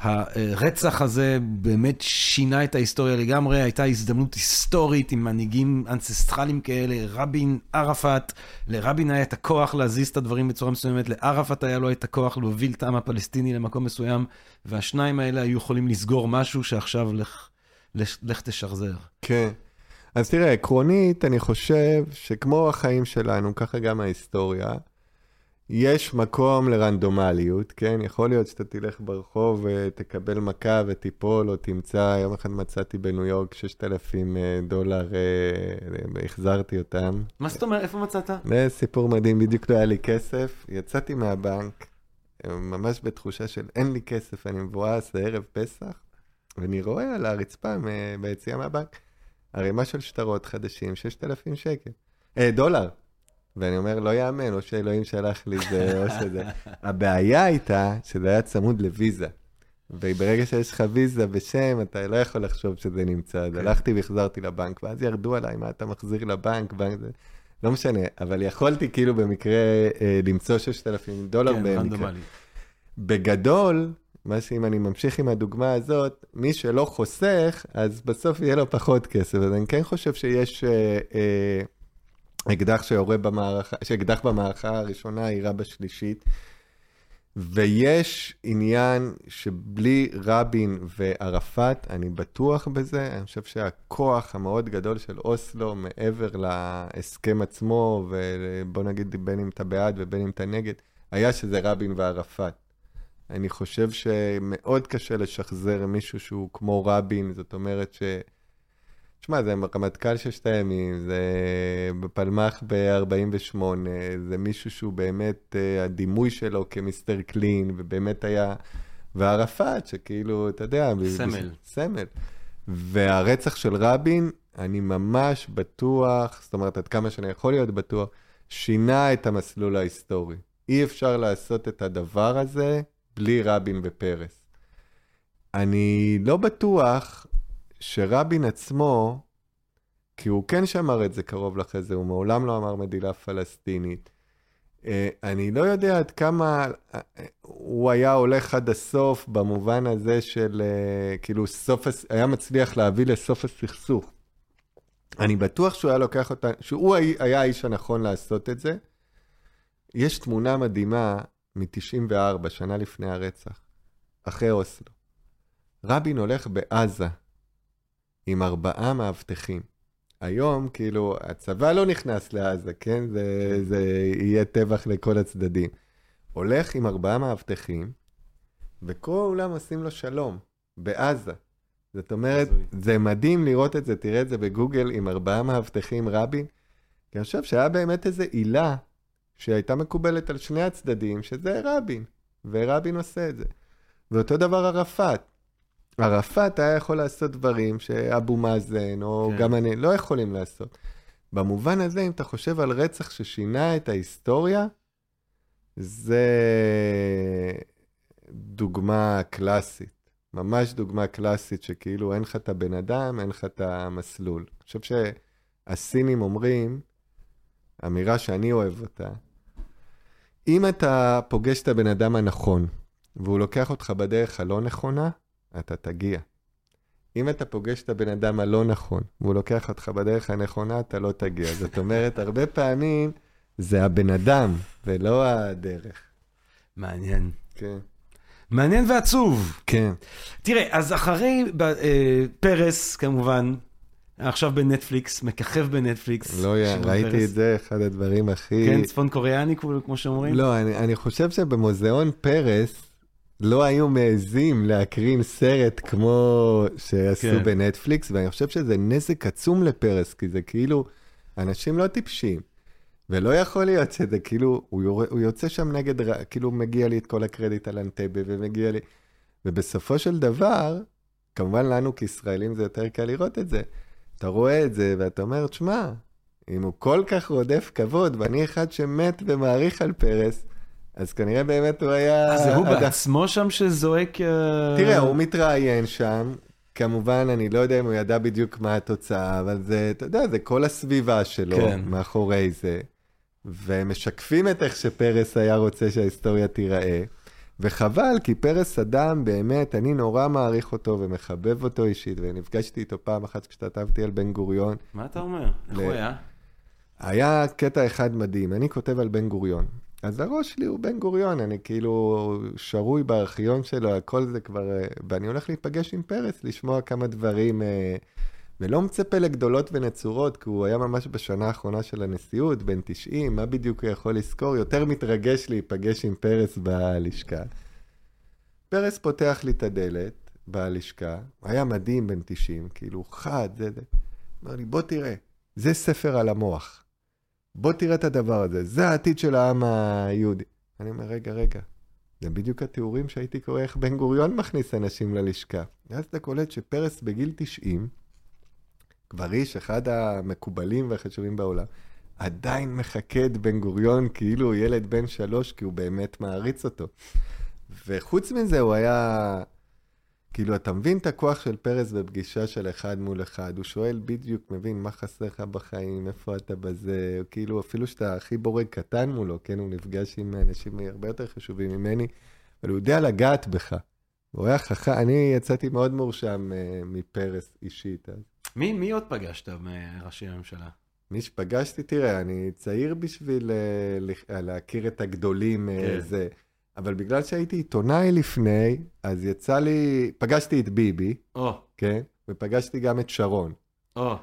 שהרצח הזה באמת שינה את ההיסטוריה לגמרי, הייתה הזדמנות היסטורית עם מנהיגים אנצסטרליים כאלה, רבין, ערפאת, לרבין היה את הכוח להזיז את הדברים בצורה מסוימת, לערפאת היה לו את הכוח להוביל את העם הפלסטיני למקום מסוים, והשניים האלה היו יכולים לסגור משהו שעכשיו לך, לך, לך תשחזר. כן. אז תראה, עקרונית, אני חושב שכמו החיים שלנו, ככה גם ההיסטוריה, יש מקום לרנדומליות, כן? יכול להיות שאתה תלך ברחוב ותקבל מכה ותיפול, או תמצא, יום אחד מצאתי בניו יורק 6,000 אה, דולר, אה, החזרתי אותם. מה זאת אומרת? איפה מצאת? זה סיפור מדהים, בדיוק לא היה לי כסף. יצאתי מהבנק, אה, ממש בתחושה של אין לי כסף, אני מבואס, זה ערב פסח, ואני רואה על הרצפה ביציאה מהבנק ערימה של שטרות חדשים, 6,000 שקל, אה, דולר. ואני אומר, לא יאמן, או שאלוהים שלח לי זה, או שזה. הבעיה הייתה שזה היה צמוד לוויזה. וברגע שיש לך ויזה ושם, אתה לא יכול לחשוב שזה נמצא. אז כן. הלכתי והחזרתי לבנק, ואז ירדו עליי, מה אתה מחזיר לבנק? בנק זה... לא משנה, אבל יכולתי כאילו במקרה אה, למצוא 6,000 דולר כן, במקרה. רנדומלי. בגדול, מה שאם אני ממשיך עם הדוגמה הזאת, מי שלא חוסך, אז בסוף יהיה לו פחות כסף. אז אני כן חושב שיש אה, אה, אקדח שיורה במערכה, שאקדח במערכה הראשונה יירה בשלישית. ויש עניין שבלי רבין וערפאת, אני בטוח בזה, אני חושב שהכוח המאוד גדול של אוסלו, מעבר להסכם עצמו, ובוא נגיד בין אם אתה בעד ובין אם אתה נגד, היה שזה רבין וערפאת. אני חושב שמאוד קשה לשחזר מישהו שהוא כמו רבין, זאת אומרת ש... תשמע, זה רמטכ"ל ששת הימים, זה בפלמ"ח ב-48, זה מישהו שהוא באמת, אה, הדימוי שלו כמיסטר קלין, ובאמת היה... וערפאת, שכאילו, אתה יודע... סמל. סמל. והרצח של רבין, אני ממש בטוח, זאת אומרת, עד כמה שאני יכול להיות בטוח, שינה את המסלול ההיסטורי. אי אפשר לעשות את הדבר הזה בלי רבין ופרס. אני לא בטוח שרבין עצמו, כי הוא כן שמר את זה קרוב לחזה, הוא מעולם לא אמר מדינה פלסטינית. אה, אני לא יודע עד כמה אה, הוא היה הולך עד הסוף במובן הזה של אה, כאילו סוף, היה מצליח להביא לסוף הסכסוך. אני בטוח שהוא היה לוקח אותה, שהוא היה האיש הנכון לעשות את זה. יש תמונה מדהימה מ-94, שנה לפני הרצח, אחרי אוסלו. רבין הולך בעזה עם ארבעה מאבטחים. היום, כאילו, הצבא לא נכנס לעזה, כן? זה, זה יהיה טבח לכל הצדדים. הולך עם ארבעה מאבטחים, וכולם עושים לו שלום, בעזה. זאת אומרת, זה מדהים לראות את זה, תראה את זה בגוגל עם ארבעה מאבטחים רבין. כי אני חושב שהיה באמת איזו עילה שהייתה מקובלת על שני הצדדים, שזה רבין, ורבין עושה את זה. ואותו דבר ערפאת. ערפאת היה יכול לעשות דברים שאבו מאזן, או כן. גם אני, לא יכולים לעשות. במובן הזה, אם אתה חושב על רצח ששינה את ההיסטוריה, זה דוגמה קלאסית. ממש דוגמה קלאסית שכאילו אין לך את הבן אדם, אין לך את המסלול. אני חושב שהסינים אומרים, אמירה שאני אוהב אותה, אם אתה פוגש את הבן אדם הנכון, והוא לוקח אותך בדרך הלא נכונה, אתה תגיע. אם אתה פוגש את הבן אדם הלא נכון, והוא לוקח אותך בדרך הנכונה, אתה לא תגיע. זאת אומרת, הרבה פעמים זה הבן אדם, ולא הדרך. מעניין. כן. מעניין ועצוב. כן. תראה, אז אחרי אה, פרס, כמובן, עכשיו בנטפליקס, מככב בנטפליקס. לא, יא, ראיתי פרס. את זה, אחד הדברים הכי... כן, צפון קוריאני, כמו שאומרים? לא, אני, אני חושב שבמוזיאון פרס, לא היו מעזים להקרין סרט כמו שעשו כן. בנטפליקס, ואני חושב שזה נזק עצום לפרס, כי זה כאילו, אנשים לא טיפשים. ולא יכול להיות שזה כאילו, הוא, יור... הוא יוצא שם נגד, כאילו מגיע לי את כל הקרדיט על אנטבה ומגיע לי... ובסופו של דבר, כמובן לנו כישראלים זה יותר קל לראות את זה. אתה רואה את זה ואתה אומר, תשמע, אם הוא כל כך רודף כבוד, ואני אחד שמת ומעריך על פרס, אז כנראה באמת הוא היה... אז זה הוא בעצמו שם שזועק... אה, תראה, הוא מתראיין שם. כמובן, אני לא יודע אם הוא ידע בדיוק מה התוצאה, אבל זה, אתה יודע, זה כל הסביבה שלו כן. מאחורי זה. ומשקפים את איך שפרס היה רוצה שההיסטוריה תיראה. וחבל, כי פרס אדם, באמת, אני נורא מעריך אותו ומחבב אותו אישית, ונפגשתי איתו פעם אחת כשכתבתי על בן גוריון. מה אתה אומר? איך הוא היה? היה קטע אחד מדהים, אני כותב על בן גוריון. אז הראש שלי הוא בן גוריון, אני כאילו שרוי בארכיון שלו, הכל זה כבר... ואני הולך להיפגש עם פרס, לשמוע כמה דברים, אה, ולא מצפה לגדולות ונצורות, כי הוא היה ממש בשנה האחרונה של הנשיאות, בן 90, מה בדיוק הוא יכול לזכור? יותר מתרגש להיפגש עם פרס בלשכה. פרס פותח לי את הדלת בלשכה, היה מדהים בן 90, כאילו חד, זה זה. אמר לי, בוא תראה, זה ספר על המוח. בוא תראה את הדבר הזה, זה העתיד של העם היהודי. אני אומר, רגע, רגע, זה בדיוק התיאורים שהייתי קורא איך בן גוריון מכניס אנשים ללשכה. ואז אתה קולט שפרס בגיל 90, כבר איש, אחד המקובלים והחשובים בעולם, עדיין את בן גוריון כאילו הוא ילד בן שלוש, כי הוא באמת מעריץ אותו. וחוץ מזה, הוא היה... כאילו, אתה מבין את הכוח של פרס בפגישה של אחד מול אחד. הוא שואל בדיוק, מבין, מה חסר לך בחיים, איפה אתה בזה, כאילו, אפילו שאתה הכי בורג קטן מולו, כן, הוא נפגש עם אנשים הרבה יותר חשובים ממני, אבל הוא יודע לגעת בך. הוא היה חכם, אני יצאתי מאוד מורשם uh, מפרס אישית. אז. מי, מי עוד פגשת מראשי הממשלה? מי שפגשתי, תראה, אני צעיר בשביל uh, להכיר את הגדולים, אה, כן. זה. אבל בגלל שהייתי עיתונאי לפני, אז יצא לי, פגשתי את ביבי, או. כן? ופגשתי גם את שרון. או.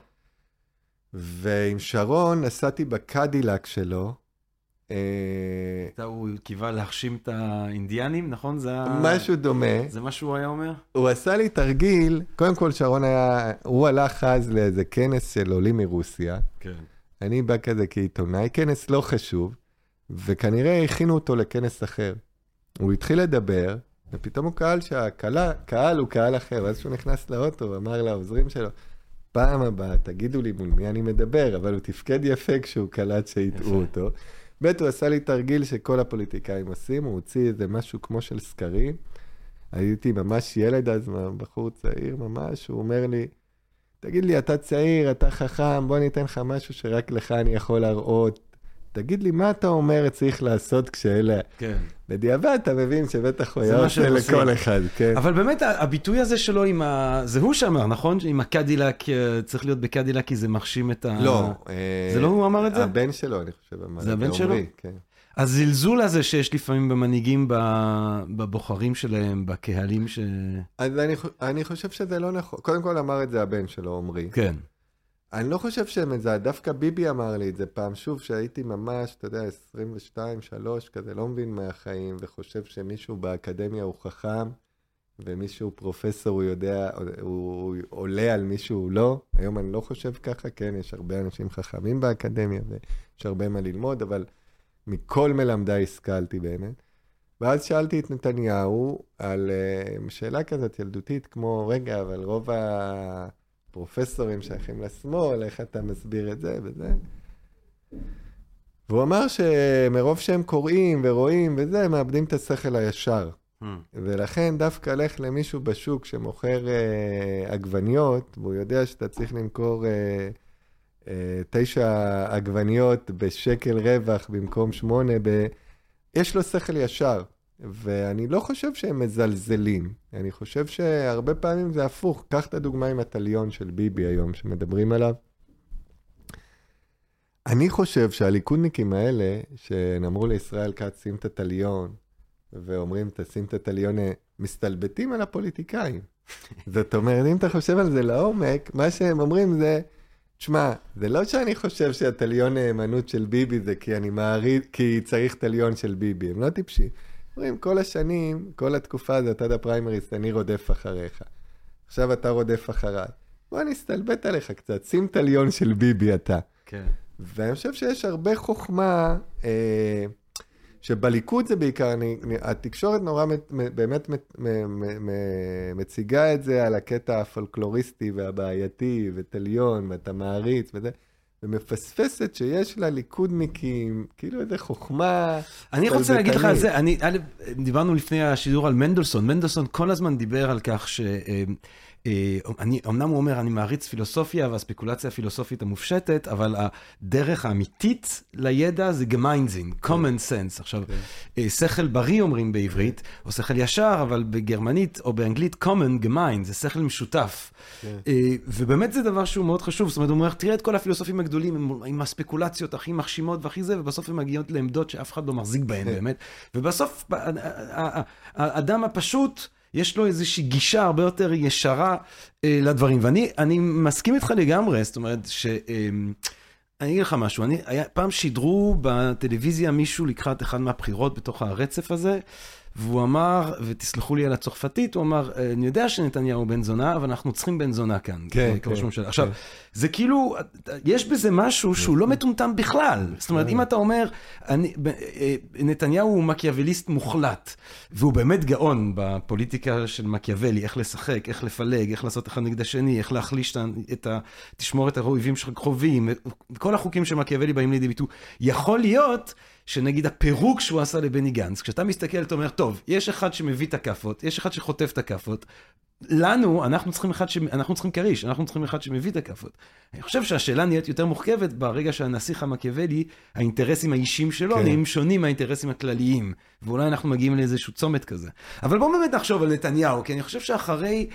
ועם שרון נסעתי בקדילק שלו. אה, הוא קיווה להחשים את האינדיאנים, נכון? זה משהו דומה. זה מה שהוא היה אומר? הוא עשה לי תרגיל, קודם כל שרון היה, הוא הלך אז לאיזה כנס של עולים מרוסיה. כן. אני בא כזה כעיתונאי, כנס לא חשוב, וכנראה הכינו אותו לכנס אחר. הוא התחיל לדבר, ופתאום הוא קהל שהקהל הוא קהל אחר, ואז כשהוא נכנס לאוטו, אמר לעוזרים שלו, פעם הבאה, תגידו לי מול מי אני מדבר, אבל הוא תפקד יפה כשהוא קלט שהטעו אותו. ב', הוא עשה לי תרגיל שכל הפוליטיקאים עושים, הוא הוציא איזה משהו כמו של סקרים. הייתי ממש ילד אז, בחור צעיר ממש, הוא אומר לי, תגיד לי, אתה צעיר, אתה חכם, בוא ניתן לך משהו שרק לך אני יכול להראות. תגיד לי, מה אתה אומר צריך לעשות כשאלה... כן. בדיעבד אתה מבין שבטח הוא היה עושה לכל. אחד, כן. אבל באמת, הביטוי הזה שלו עם ה... זה הוא שאמר, נכון? עם הקדילק, אה, צריך להיות בקדילק כי זה מחשים את ה... לא. אה, זה לא הוא אמר את זה? הבן שלו, אני חושב, אמר. זה הבן שלו? כן. הזלזול הזה שיש לפעמים במנהיגים, בבוחרים שלהם, בקהלים ש... אז אני חושב שזה לא נכון. קודם כל אמר את זה הבן שלו, עמרי. כן. אני לא חושב שהם זה, דווקא ביבי אמר לי את זה פעם, שוב, שהייתי ממש, אתה יודע, 22, 3, כזה, לא מבין מהחיים, וחושב שמישהו באקדמיה הוא חכם, ומישהו פרופסור, הוא יודע, הוא, עולה על מישהו לא. היום אני לא חושב ככה, כן, יש הרבה אנשים חכמים באקדמיה, ויש הרבה מה ללמוד, אבל מכל מלמדיי השכלתי באמת. ואז שאלתי את נתניהו על uh, שאלה כזאת ילדותית, כמו, רגע, אבל רוב הפרופסורים שייכים לשמאל, איך אתה מסביר את זה וזה? והוא אמר שמרוב שהם קוראים ורואים וזה, הם מאבדים את השכל הישר. ולכן דווקא לך למישהו בשוק שמוכר אה, עגבניות, והוא יודע שאתה צריך למכור אה, אה, תשע עגבניות בשקל רווח במקום שמונה, ב... יש לו שכל ישר. ואני לא חושב שהם מזלזלים, אני חושב שהרבה פעמים זה הפוך. קח את הדוגמה עם הטליון של ביבי היום, שמדברים עליו. אני חושב שהליכודניקים האלה, שאמרו לישראל כץ, שים את הטליון, ואומרים, תשים את הטליון, מסתלבטים על הפוליטיקאים. זאת אומרת, אם אתה חושב על זה לעומק, מה שהם אומרים זה, תשמע, זה לא שאני חושב שהטליון נאמנות של ביבי זה כי אני מעריד, כי צריך טליון של ביבי, הם לא טיפשים. אומרים, כל השנים, כל התקופה הזאת עד הפריימריסט, אני רודף אחריך. עכשיו אתה רודף אחריי. בוא נסתלבט עליך קצת, שים טליון של ביבי אתה. כן. ואני חושב שיש הרבה חוכמה, אה, שבליכוד זה בעיקר, אני, אני, התקשורת נורא מת, באמת מת, מ, מ, מ, מציגה את זה על הקטע הפולקלוריסטי והבעייתי, וטליון, ואתה מעריץ וזה, ומפספסת שיש לליכודניקים כאילו איזה חוכמה. אני רוצה להגיד לך על. זה, אני, דיברנו לפני השידור על מנדלסון, מנדלסון כל הזמן דיבר על כך ש... אה, אני, אמנם הוא אומר, אני מעריץ פילוסופיה והספקולציה הפילוסופית המופשטת, אבל הדרך האמיתית לידע זה גמיינזין, common sense. עכשיו, אה, שכל בריא אומרים בעברית, או שכל ישר, אבל בגרמנית או באנגלית common, גמיין, זה שכל משותף. כן. אה, ובאמת זה דבר שהוא מאוד חשוב, זאת אומרת, הוא אומר, תראה את כל הפילוסופים הגדולים עם, עם הספקולציות הכי מחשימות והכי זה, ובסוף הם מגיעות לעמדות שאף אחד לא מחזיק בהן באמת. ובסוף, האדם הפשוט, יש לו איזושהי גישה הרבה יותר ישרה אה, לדברים. ואני אני מסכים איתך לגמרי, זאת אומרת ש... אה, אני אגיד לך משהו, אני, היה, פעם שידרו בטלוויזיה מישהו לקראת אחד מהבחירות בתוך הרצף הזה, והוא אמר, ותסלחו לי על הצרפתית, הוא אמר, אני יודע שנתניהו בן זונה, אבל אנחנו צריכים בן זונה כאן. כן, כן, ממשלה. עכשיו, כן. זה כאילו, יש בזה משהו שהוא לא מטומטם בכלל. זאת אומרת, אם אתה אומר, אני, אה, נתניהו הוא מקיאווליסט מוחלט, והוא באמת גאון בפוליטיקה של מקיאוולי, איך לשחק, איך לפלג, איך לעשות אחד נגד השני, איך להחליש את ה-. תשמור את האויבים שלך קרובים, כל החוקים של מקיאוולי באים לידי ביטוי. יכול להיות שנגיד הפירוק שהוא עשה לבני גנץ, כשאתה מסתכל, אתה אומר, טוב, יש אחד שמביא את הכאפות, יש אחד שחוטף את הכאפות, לנו, אנחנו צריכים אחד ש... אנחנו צריכים כריש, אנחנו צריכים אחד שמביא את הכאפות. אני חושב שהשאלה נהיית יותר מורכבת ברגע שהנסיך המקיאוולי, האינטרסים האישיים שלו כן. נהיים שונים מהאינטרסים הכלליים, ואולי אנחנו מגיעים לאיזשהו צומת כזה. אבל בואו באמת נחשוב על נתניהו, כי אני חושב שאחרי,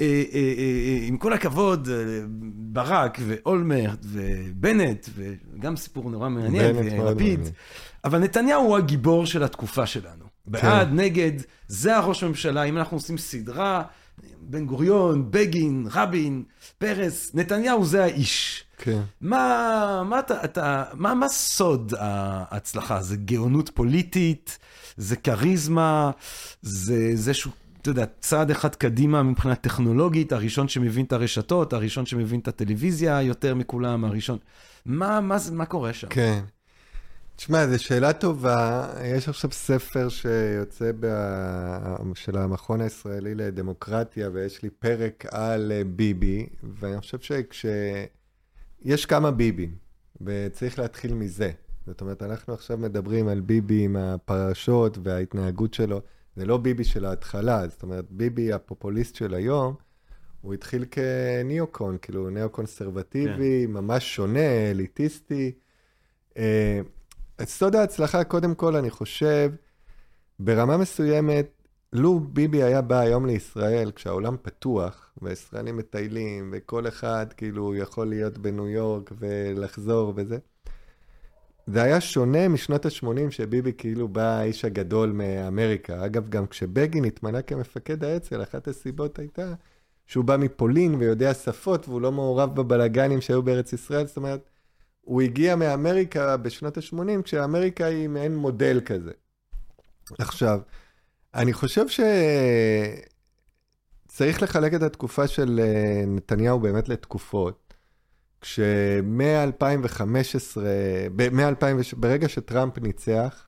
אה, אה, אה, אה, עם כל הכבוד, אה, ברק ואולמרט ובנט, וגם סיפור נורא מעניין, ולפיד. אבל נתניהו הוא הגיבור של התקופה שלנו. בעד, נגד, זה הראש הממשלה, אם אנחנו עושים סדרה, בן גוריון, בגין, רבין, פרס, נתניהו זה האיש. כן. מה, מה, אתה, אתה, מה, מה סוד ההצלחה? זה גאונות פוליטית? זה כריזמה? זה זה שהוא, אתה יודע, צעד אחד קדימה מבחינה טכנולוגית, הראשון שמבין את הרשתות, הראשון שמבין את הטלוויזיה יותר מכולם, הראשון... מה, מה, מה קורה שם? כן. תשמע, זו שאלה טובה. יש עכשיו ספר שיוצא ב... של המכון הישראלי לדמוקרטיה, ויש לי פרק על אה, ביבי, ואני חושב שכש... יש כמה ביבים, וצריך להתחיל מזה. זאת אומרת, אנחנו עכשיו מדברים על ביבי עם הפרשות וההתנהגות שלו. זה לא ביבי של ההתחלה, זאת אומרת, ביבי הפופוליסט של היום, הוא התחיל כניאו-קון, כאילו ניאו-קונסרבטיבי, כן. ממש שונה, אליטיסטי. אה, סוד ההצלחה, קודם כל, אני חושב, ברמה מסוימת, לו ביבי היה בא היום לישראל, כשהעולם פתוח, והישראלים מטיילים, וכל אחד כאילו יכול להיות בניו יורק ולחזור וזה, זה היה שונה משנות ה-80, שביבי כאילו בא האיש הגדול מאמריקה. אגב, גם כשבגין התמנה כמפקד האצ"ל, אחת הסיבות הייתה שהוא בא מפולין ויודע שפות, והוא לא מעורב בבלגנים שהיו בארץ ישראל. זאת אומרת, הוא הגיע מאמריקה בשנות ה-80, כשאמריקה היא מעין מודל כזה. עכשיו, אני חושב שצריך לחלק את התקופה של אה, נתניהו באמת לתקופות. כשמ-2015, ברגע שטראמפ ניצח,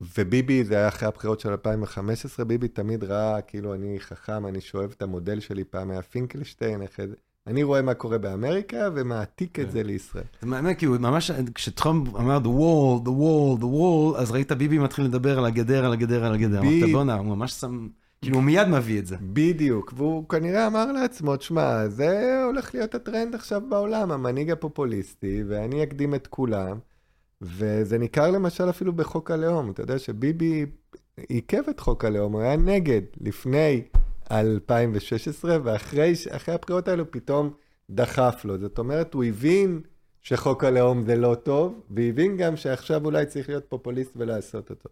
וביבי, זה היה אחרי הבחירות של 2015, ביבי תמיד ראה, כאילו, אני חכם, אני שואב את המודל שלי, פעם היה פינקלשטיין, אחרי זה. אני רואה מה קורה באמריקה ומעתיק את כן. זה לישראל. זה מעניין, כי הוא ממש, כשטראמפ אמר the wall, the wall, the wall, אז ראית ביבי מתחיל לדבר על הגדר, על הגדר, על הגדר. אמרת, בואנה, הוא ממש שם... כאילו, הוא מיד מביא את זה. בדיוק, והוא כנראה אמר לעצמו, תשמע, זה הולך להיות הטרנד עכשיו בעולם, המנהיג הפופוליסטי, ואני אקדים את כולם. וזה ניכר למשל אפילו בחוק הלאום. אתה יודע שביבי עיכב את חוק הלאום, הוא היה נגד לפני 2016, ואחרי הבחירות האלו פתאום דחף לו. זאת אומרת, הוא הבין שחוק הלאום זה לא טוב, והבין גם שעכשיו אולי צריך להיות פופוליסט ולעשות אותו.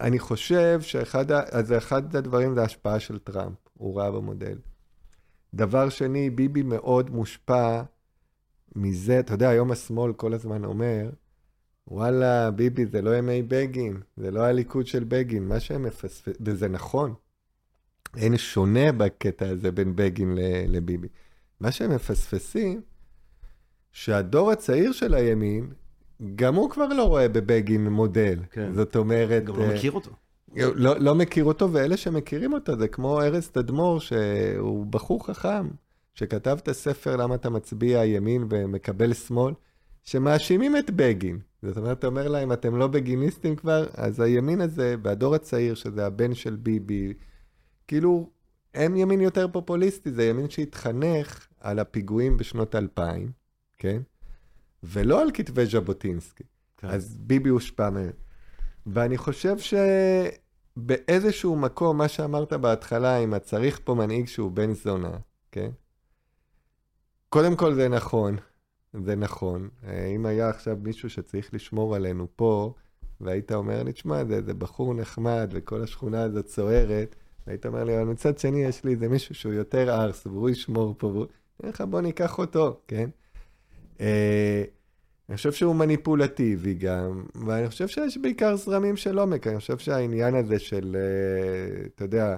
אני חושב שאחד אז אחד הדברים זה ההשפעה של טראמפ, הוא ראה במודל. דבר שני, ביבי מאוד מושפע מזה, אתה יודע, היום השמאל כל הזמן אומר, וואלה, ביבי, זה לא ימי בגין, זה לא הליכוד של בגין, מה שהם מפספסים, וזה נכון. אין שונה בקטע הזה בין בגין לביבי. מה שהם מפספסים, שהדור הצעיר של הימין, גם הוא כבר לא רואה בבגין מודל. כן. זאת אומרת... גם לא מכיר אותו. לא, לא מכיר אותו, ואלה שמכירים אותו זה כמו ארז תדמור, שהוא בחור חכם, שכתב את הספר למה אתה מצביע ימין ומקבל שמאל, שמאשימים את בגין. זאת אומרת, אתה אומר להם, אתם לא בגיניסטים כבר, אז הימין הזה, והדור הצעיר, שזה הבן של ביבי, כאילו, הם ימין יותר פופוליסטי, זה ימין שהתחנך על הפיגועים בשנות 2000, כן? ולא על כתבי ז'בוטינסקי. כן. אז ביבי הושפע מהם. ואני חושב שבאיזשהו מקום, מה שאמרת בהתחלה, אם צריך פה מנהיג שהוא בן זונה, כן? קודם כל זה נכון, זה נכון. אה, אם היה עכשיו מישהו שצריך לשמור עלינו פה, והיית אומר לי, תשמע, זה, זה בחור נחמד וכל השכונה הזאת סוערת, והיית אומר לי, אבל מצד שני יש לי איזה מישהו שהוא יותר ארס, והוא ישמור פה, והוא... אני לך, בוא ניקח אותו, כן? אה, אני חושב שהוא מניפולטיבי גם, ואני חושב שיש בעיקר זרמים של עומק. אני חושב שהעניין הזה של, אה, אתה יודע,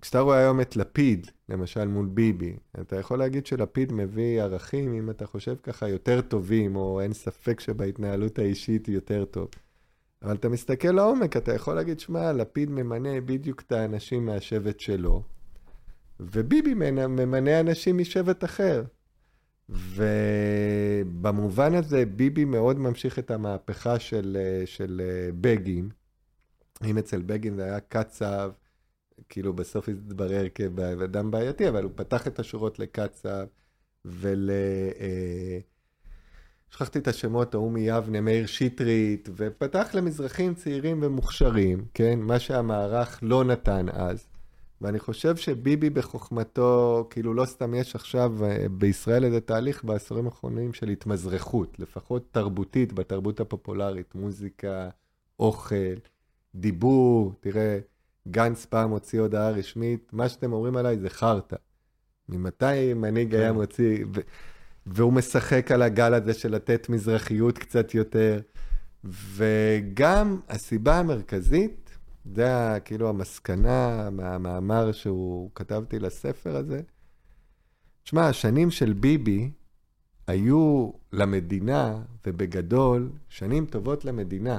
כשאתה רואה היום את לפיד, למשל מול ביבי, אתה יכול להגיד שלפיד מביא ערכים, אם אתה חושב ככה, יותר טובים, או אין ספק שבהתנהלות האישית יותר טוב. אבל אתה מסתכל לעומק, אתה יכול להגיד, שמע, לפיד ממנה בדיוק את האנשים מהשבט שלו, וביבי ממנה אנשים משבט אחר. ובמובן הזה, ביבי מאוד ממשיך את המהפכה של, של בגין. אם אצל בגין זה היה קצב, כאילו בסוף התברר כאדם בעייתי, אבל הוא פתח את השורות לקצב ול... אה, שכחתי את השמות, ההוא מיבנה, מאיר שטרית, ופתח למזרחים צעירים ומוכשרים, כן? מה שהמערך לא נתן אז. ואני חושב שביבי בחוכמתו, כאילו לא סתם יש עכשיו אה, בישראל איזה תהליך בעשורים האחרונים של התמזרחות, לפחות תרבותית, בתרבות הפופולרית, מוזיקה, אוכל, דיבור, תראה, גנץ פעם הוציא הודעה רשמית, מה שאתם אומרים עליי זה חרטא. ממתי מנהיג כן. היה מוציא, ו- והוא משחק על הגל הזה של לתת מזרחיות קצת יותר, וגם הסיבה המרכזית, זה כאילו המסקנה מהמאמר שהוא כתבתי לספר הזה. תשמע, השנים של ביבי היו למדינה, ובגדול, שנים טובות למדינה.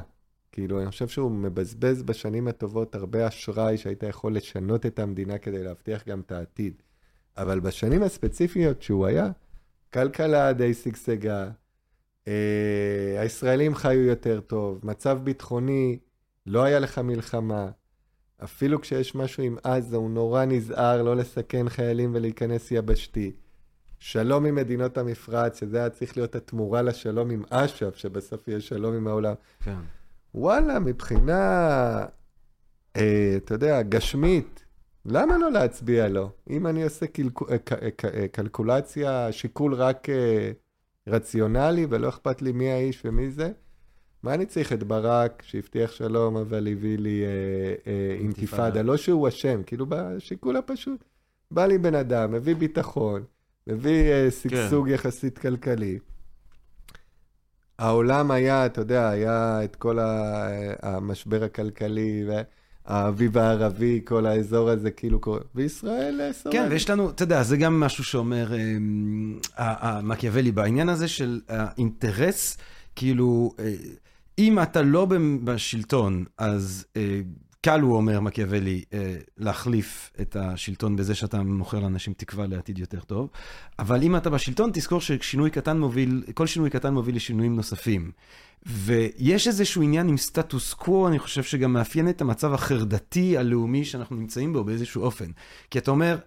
כאילו, אני חושב שהוא מבזבז בשנים הטובות הרבה אשראי שהיית יכול לשנות את המדינה כדי להבטיח גם את העתיד. אבל בשנים הספציפיות שהוא היה, כלכלה די שגשגה, אה, הישראלים חיו יותר טוב, מצב ביטחוני, לא היה לך מלחמה. אפילו כשיש משהו עם עזה, הוא נורא נזהר לא לסכן חיילים ולהיכנס יבשתי. שלום עם מדינות המפרץ, שזה היה צריך להיות התמורה לשלום עם אש"ף, שבסוף יהיה שלום עם העולם. כן. וואלה, מבחינה, אה, אתה יודע, גשמית, למה לא להצביע לו? אם אני עושה אה, אה, אה, קלקולציה, שיקול רק רציונלי, ולא אכפת לי מי האיש ומי זה, מה אני צריך את ברק, שהבטיח שלום, אבל הביא לי אינתיפאדה. לא שהוא אשם, כאילו בשיקול הפשוט. בא לי בן אדם, מביא ביטחון, מביא שגשוג יחסית כלכלי. העולם היה, אתה יודע, היה את כל המשבר הכלכלי, והאביב הערבי, כל האזור הזה, כאילו, קורה- וישראל אה, שורדת. כן, ויש לנו, אתה יודע, זה גם משהו שאומר אמ, ה- ה- מקיאוולי בעניין הזה של האינטרס, כאילו, אה, אם אתה לא בשלטון, אז אה, קל, הוא אומר מקיאוולי, אה, להחליף את השלטון בזה שאתה מוכר לאנשים תקווה לעתיד יותר טוב, אבל אם אתה בשלטון, תזכור ששינוי קטן מוביל, כל שינוי קטן מוביל לשינויים נוספים. ויש איזשהו עניין עם סטטוס קוו, אני חושב שגם מאפיין את המצב החרדתי הלאומי שאנחנו נמצאים בו באיזשהו אופן. כי אתה אומר,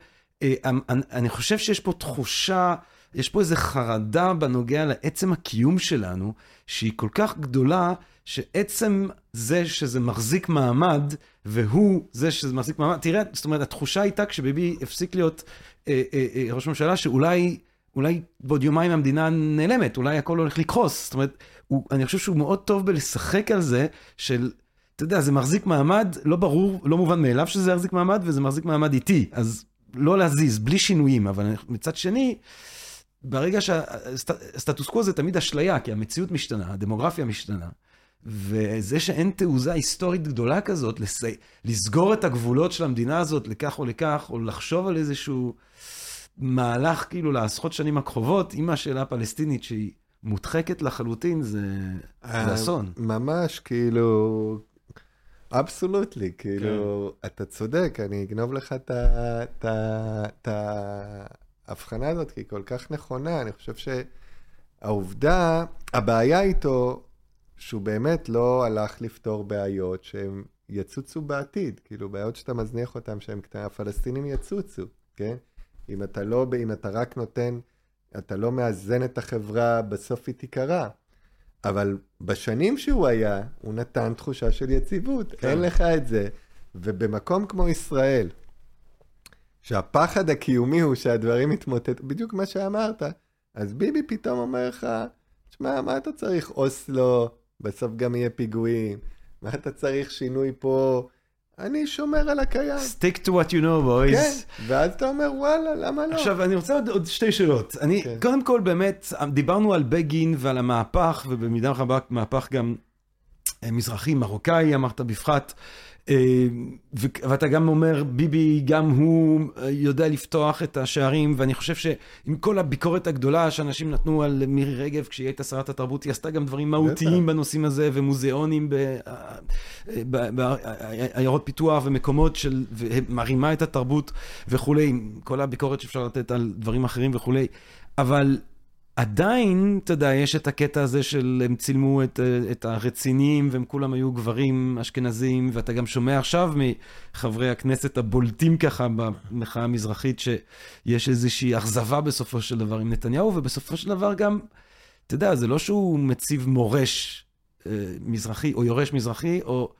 אה, אני- אני חושב שיש פה תחושה, יש פה איזו חרדה בנוגע לעצם הקיום שלנו, שהיא כל כך גדולה, שעצם זה שזה מחזיק מעמד, והוא זה שזה מחזיק מעמד, תראה, זאת אומרת, התחושה הייתה כשביבי הפסיק להיות אה, אה, ראש ממשלה, שאולי... אולי בעוד יומיים המדינה נעלמת, אולי הכל הולך לקרוס. זאת אומרת, הוא, אני חושב שהוא מאוד טוב בלשחק על זה, של, אתה יודע, זה מחזיק מעמד, לא ברור, לא מובן מאליו שזה יחזיק מעמד, וזה מחזיק מעמד איטי. אז לא להזיז, בלי שינויים, אבל מצד שני, ברגע שהסטטוס קוו זה תמיד אשליה, כי המציאות משתנה, הדמוגרפיה משתנה. וזה שאין תעוזה היסטורית גדולה כזאת, לס... לסגור את הגבולות של המדינה הזאת לכך או לכך, או לחשוב על איזשהו מהלך כאילו לעשרות שנים הקרובות, עם השאלה הפלסטינית שהיא מודחקת לחלוטין, זה, זה אסון. ממש, כאילו, אבסולוטלי, כאילו, כן. אתה צודק, אני אגנוב לך את ההבחנה הזאת, כי היא כל כך נכונה. אני חושב שהעובדה, הבעיה איתו, שהוא באמת לא הלך לפתור בעיות שהן יצוצו בעתיד, כאילו, בעיות שאתה מזניח אותן שהן קטנות, הפלסטינים יצוצו, כן? אם אתה לא, אם אתה רק נותן, אתה לא מאזן את החברה, בסוף היא תיקרע. אבל בשנים שהוא היה, הוא נתן תחושה של יציבות. כן. אין לך את זה. ובמקום כמו ישראל, שהפחד הקיומי הוא שהדברים יתמוטטו, בדיוק מה שאמרת, אז ביבי פתאום אומר לך, שמע, מה אתה צריך אוסלו, בסוף גם יהיה פיגועים, מה אתה צריך שינוי פה, אני שומר על הקיים. Stick to what you know, boys. כן, ואז אתה אומר, וואלה, למה לא? עכשיו, אני רוצה עוד, עוד שתי שאלות. אני, כן. קודם כל, באמת, דיברנו על בגין ועל המהפך, ובמידה רבה מהפך גם אה, מזרחי, מרוקאי, אמרת בפחת. אה, ואתה גם אומר, ביבי, גם הוא אה, יודע לפתוח את השערים, ואני חושב שעם כל הביקורת הגדולה שאנשים נתנו על מירי רגב כשהיא הייתה שרת התרבות, היא עשתה גם דברים מהותיים בנושאים הזה, ומוזיאונים ב- אה, בעיירות פיתוח ומקומות של, ומרימה את התרבות וכולי, עם כל הביקורת שאפשר לתת על דברים אחרים וכולי, אבל עדיין, אתה יודע, יש את הקטע הזה של הם צילמו את, את הרציניים והם כולם היו גברים אשכנזים, ואתה גם שומע עכשיו מחברי הכנסת הבולטים ככה במחאה המזרחית, שיש איזושהי אכזבה בסופו של דבר עם נתניהו, ובסופו של דבר גם, אתה יודע, זה לא שהוא מציב מורש אה, מזרחי או יורש מזרחי, או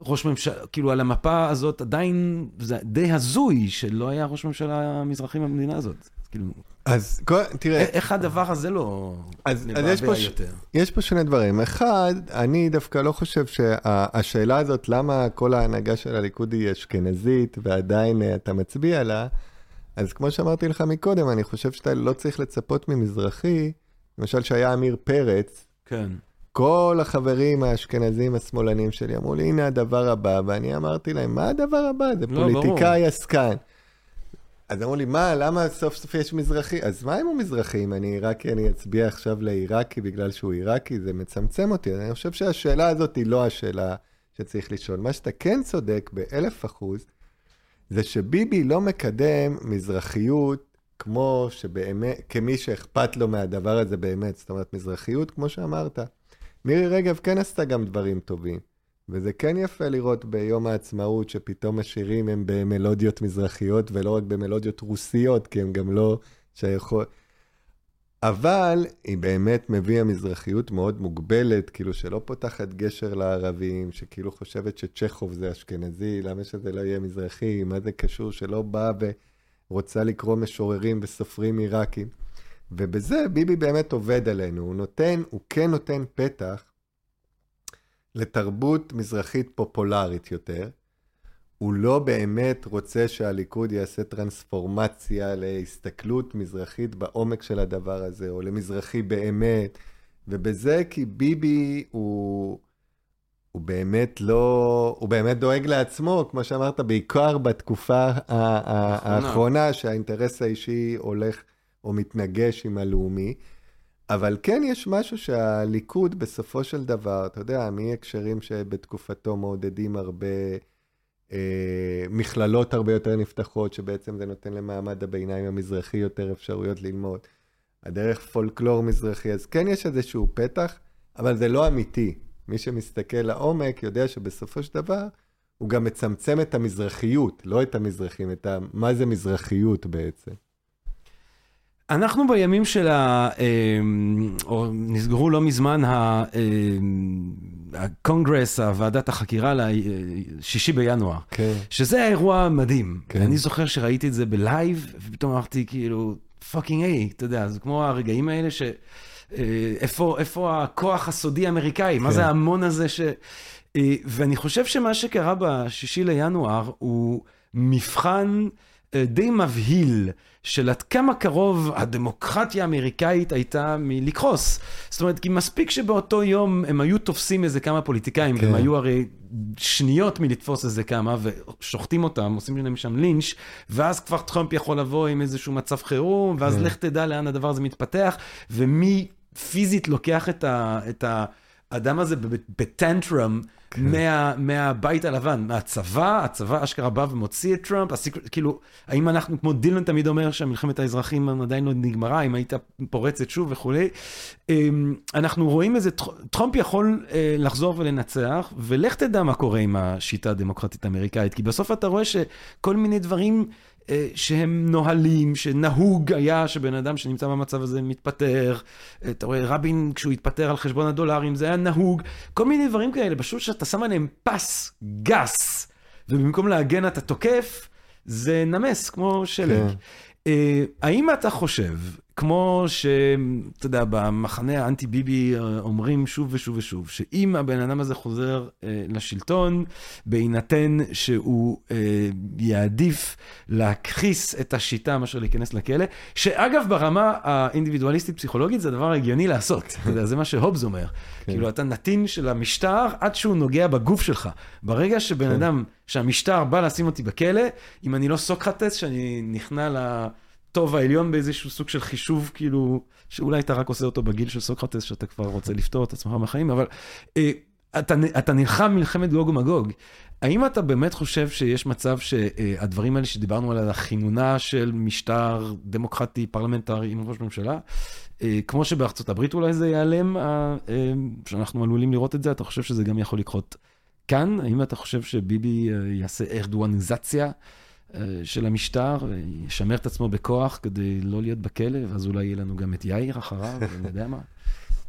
ראש ממשלה, כאילו על המפה הזאת עדיין, זה די הזוי שלא היה ראש ממשלה מזרחי במדינה הזאת. כאילו, אז תראה, איך הדבר הזה לא אז, אז יש, פה, מבעבע. יותר? יש פה שני דברים. אחד, אני דווקא לא חושב שהשאלה הזאת, למה כל ההנהגה של הליכוד היא אשכנזית ועדיין אה, אתה מצביע לה, אז כמו שאמרתי לך מקודם, אני חושב שאתה לא צריך לצפות ממזרחי, למשל שהיה עמיר פרץ, כן. כל החברים האשכנזים השמאלנים שלי אמרו לי, הנה הדבר הבא, ואני אמרתי להם, מה הדבר הבא? זה לא. פוליטיקאי עסקן. אז אמרו לי, מה, למה סוף סוף יש מזרחי? אז מה אם הוא מזרחי? אם אני עיראקי, אני אצביע עכשיו לעיראקי בגלל שהוא עיראקי? זה מצמצם אותי. אני חושב שהשאלה הזאת היא לא השאלה שצריך לשאול. מה שאתה כן צודק באלף אחוז, זה שביבי לא מקדם מזרחיות כמו שבאמת, כמי שאכפת לו מהדבר הזה באמת. זאת אומרת, מזרחיות, כמו שאמרת. מירי רגב כן עשתה גם דברים טובים. וזה כן יפה לראות ביום העצמאות שפתאום השירים הם במלודיות מזרחיות ולא רק במלודיות רוסיות, כי הם גם לא שייכות... אבל היא באמת מביאה מזרחיות מאוד מוגבלת, כאילו שלא פותחת גשר לערבים, שכאילו חושבת שצ'כוב זה אשכנזי, למה שזה לא יהיה מזרחי, מה זה קשור, שלא באה ורוצה לקרוא משוררים וסופרים עיראקים. ובזה ביבי באמת עובד עלינו, הוא נותן, הוא כן נותן פתח לתרבות מזרחית פופולרית יותר. הוא לא באמת רוצה שהליכוד יעשה טרנספורמציה להסתכלות מזרחית בעומק של הדבר הזה, או למזרחי באמת, ובזה כי ביבי הוא, הוא באמת לא, הוא באמת דואג לעצמו, כמו שאמרת, בעיקר בתקופה האחרונה, שהאינטרס האישי הולך או מתנגש עם הלאומי. אבל כן יש משהו שהליכוד בסופו של דבר, אתה יודע, מהקשרים שבתקופתו מעודדים הרבה אה, מכללות הרבה יותר נפתחות, שבעצם זה נותן למעמד הביניים המזרחי יותר אפשרויות ללמוד. הדרך פולקלור מזרחי, אז כן יש איזשהו פתח, אבל זה לא אמיתי. מי שמסתכל לעומק יודע שבסופו של דבר הוא גם מצמצם את המזרחיות, לא את המזרחים, את ה... מה זה מזרחיות בעצם. אנחנו בימים של ה... אמ, או נסגרו לא מזמן אמ, הקונגרס, הוועדת החקירה לשישי בינואר. כן. שזה אירוע מדהים. כן. אני זוכר שראיתי את זה ב live, ופתאום אמרתי כאילו, fucking A, אתה יודע, זה כמו הרגעים האלה ש... אה, איפה, איפה הכוח הסודי האמריקאי? כן. מה זה ההמון הזה ש... אה, ואני חושב שמה שקרה בשישי לינואר הוא מבחן... אה, די מבהיל של עד כמה קרוב הדמוקרטיה האמריקאית הייתה מלקרוס. זאת אומרת, כי מספיק שבאותו יום הם היו תופסים איזה כמה פוליטיקאים, כן. הם היו הרי שניות מלתפוס איזה כמה, ושוחטים אותם, עושים להם שם לינץ', ואז כבר טראמפ יכול לבוא עם איזשהו מצב חירום, ואז כן. לך תדע לאן הדבר הזה מתפתח, ומי פיזית לוקח את, ה, את האדם הזה בטנטרום. מה, מהבית הלבן, מהצבא, הצבא אשכרה בא ומוציא את טראמפ, הסיק, כאילו, האם אנחנו, כמו דילן תמיד אומר שמלחמת האזרחים עדיין לא נגמרה, אם היית פורצת שוב וכולי, אמ, אנחנו רואים איזה, טראמפ יכול אה, לחזור ולנצח, ולך תדע מה קורה עם השיטה הדמוקרטית האמריקאית, כי בסוף אתה רואה שכל מיני דברים... אה, שהם נוהלים, שנהוג היה שבן אדם שנמצא במצב הזה מתפטר. אתה רואה, רבין, כשהוא התפטר על חשבון הדולרים, זה היה נהוג. כל מיני דברים כאלה, פשוט שאתה שם עליהם פס גס, ובמקום להגן אתה תוקף, זה נמס, כמו שלג. כן. אה, האם אתה חושב, כמו שאתה יודע, במחנה האנטי-ביבי אה, אומרים שוב ושוב ושוב, שאם הבן אדם הזה חוזר אה, לשלטון, בהינתן שהוא יעדיף להכחיס את השיטה מאשר להיכנס לכלא, שאגב, ברמה האינדיבידואליסטית-פסיכולוגית זה הדבר הגיוני לעשות. אתה יודע, זה מה שהובס אומר. כן. כאילו, אתה נתין של המשטר עד שהוא נוגע בגוף שלך. ברגע שבן כן. אדם, שהמשטר בא לשים אותי בכלא, אם אני לא סוקרטס, שאני נכנע לטוב העליון באיזשהו סוג של חישוב, כאילו, שאולי אתה רק עושה אותו בגיל של סוקרטס, שאתה כבר רוצה לפטור את עצמך מהחיים, אבל אה, אתה, אתה נלחם מלחמת גוג ומגוג. האם אתה באמת חושב שיש מצב שהדברים האלה שדיברנו על הכינונה של משטר דמוקרטי פרלמנטרי עם ראש ממשלה, אה, כמו שבארצות הברית אולי זה ייעלם, אה, שאנחנו עלולים לראות את זה, אתה חושב שזה גם יכול לקרות כאן? האם אתה חושב שביבי אה, יעשה ארדואניזציה של המשטר, ישמר את עצמו בכוח כדי לא להיות בכלא, ואז אולי יהיה לנו גם את יאיר אחריו, אני יודע מה?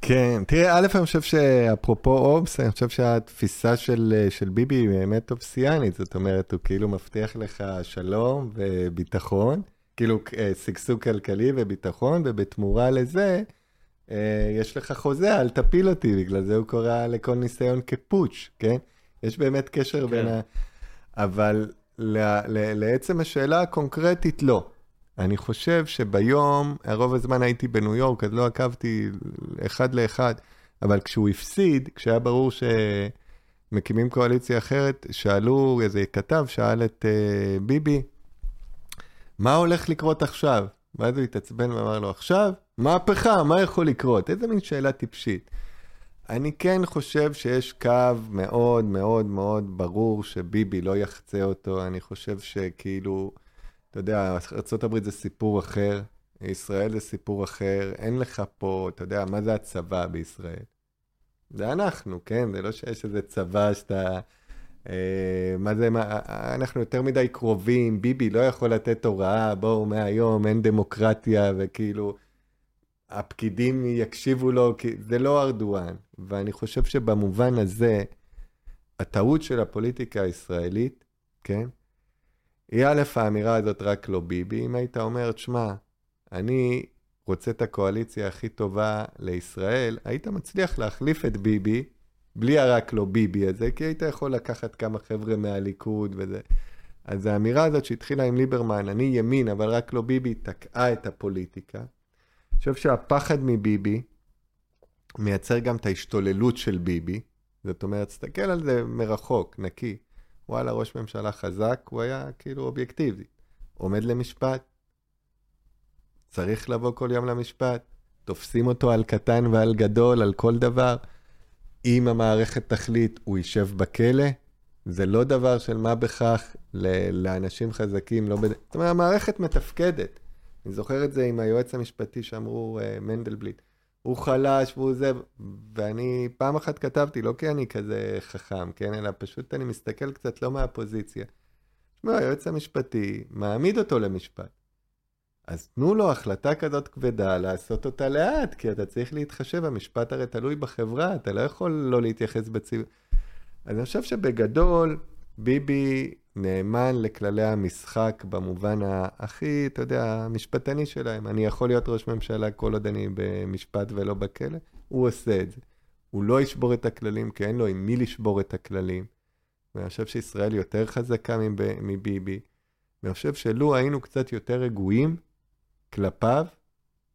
כן, תראה, א', אני חושב שאפרופו אובס, אני חושב שהתפיסה של, של ביבי היא באמת אובסיאנית, זאת אומרת, הוא כאילו מבטיח לך שלום וביטחון, כאילו אה, שגשוג כלכלי וביטחון, ובתמורה לזה, אה, יש לך חוזה, אל תפיל אותי, בגלל זה הוא קורא לכל ניסיון כפוץ', כן? יש באמת קשר כן. בין ה... אבל לעצם השאלה הקונקרטית, לא. אני חושב שביום, רוב הזמן הייתי בניו יורק, אז לא עקבתי אחד לאחד, אבל כשהוא הפסיד, כשהיה ברור שמקימים קואליציה אחרת, שאלו, איזה כתב שאל את uh, ביבי, מה הולך לקרות עכשיו? ואז הוא התעצבן ואמר לו, עכשיו? מהפכה, מה יכול לקרות? איזה מין שאלה טיפשית. אני כן חושב שיש קו מאוד מאוד מאוד ברור שביבי לא יחצה אותו. אני חושב שכאילו, אתה יודע, ארה"ב זה סיפור אחר, ישראל זה סיפור אחר, אין לך פה, אתה יודע, מה זה הצבא בישראל? זה אנחנו, כן? זה לא שיש איזה צבא שאתה... אה, מה זה, מה, אנחנו יותר מדי קרובים, ביבי לא יכול לתת הוראה, בואו מהיום, אין דמוקרטיה, וכאילו, הפקידים יקשיבו לו, כי זה לא ארדואן. ואני חושב שבמובן הזה, הטעות של הפוליטיקה הישראלית, כן? היא א', האמירה הזאת רק לא ביבי. אם היית אומר, תשמע, אני רוצה את הקואליציה הכי טובה לישראל, היית מצליח להחליף את ביבי בלי הרק לא ביבי הזה, כי היית יכול לקחת כמה חבר'ה מהליכוד וזה. אז האמירה הזאת שהתחילה עם ליברמן, אני ימין, אבל רק לא ביבי, תקעה את הפוליטיקה. אני חושב שהפחד מביבי מייצר גם את ההשתוללות של ביבי. זאת אומרת, תסתכל על זה מרחוק, נקי. וואלה, ראש ממשלה חזק, הוא היה כאילו אובייקטיבי. עומד למשפט, צריך לבוא כל יום למשפט, תופסים אותו על קטן ועל גדול, על כל דבר. אם המערכת תחליט, הוא יישב בכלא. זה לא דבר של מה בכך לאנשים חזקים, לא בד... זאת אומרת, המערכת מתפקדת. אני זוכר את זה עם היועץ המשפטי שאמרו, uh, מנדלבליט. הוא חלש והוא זה, ואני פעם אחת כתבתי, לא כי אני כזה חכם, כן, אלא פשוט אני מסתכל קצת לא מהפוזיציה. תשמעו, היועץ המשפטי מעמיד אותו למשפט. אז תנו לו החלטה כזאת כבדה לעשות אותה לאט, כי אתה צריך להתחשב, המשפט הרי תלוי בחברה, אתה לא יכול לא להתייחס בציבור. אז אני חושב שבגדול, ביבי נאמן לכללי המשחק במובן הכי, אתה יודע, המשפטני שלהם. אני יכול להיות ראש ממשלה כל עוד אני במשפט ולא בכלא, הוא עושה את זה. הוא לא ישבור את הכללים, כי אין לו עם מי לשבור את הכללים. ואני חושב שישראל יותר חזקה מביבי. ואני חושב שלו היינו קצת יותר רגועים כלפיו,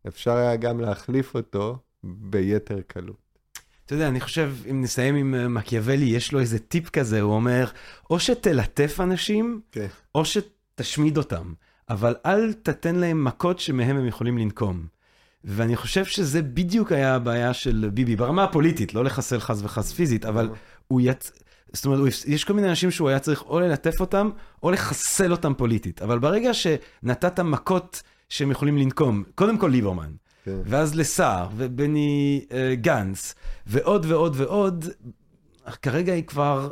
אפשר היה גם להחליף אותו ביתר קלות. אתה יודע, אני חושב, אם נסיים עם אה, מקיאוולי, יש לו איזה טיפ כזה, הוא אומר, או שתלטף אנשים, okay. כן. או שתשמיד אותם, אבל אל תתן להם מכות שמהם הם יכולים לנקום. ואני חושב שזה בדיוק היה הבעיה של ביבי, ברמה הפוליטית, לא לחסל חס וחס פיזית, אבל הוא יצ... זאת אומרת, יש כל מיני אנשים שהוא היה צריך או ללטף אותם, או לחסל אותם פוליטית. אבל ברגע שנתת מכות שהם יכולים לנקום, קודם כל ליברמן. כן. ואז לסער, ובני uh, גנץ, ועוד ועוד ועוד, כרגע היא כבר,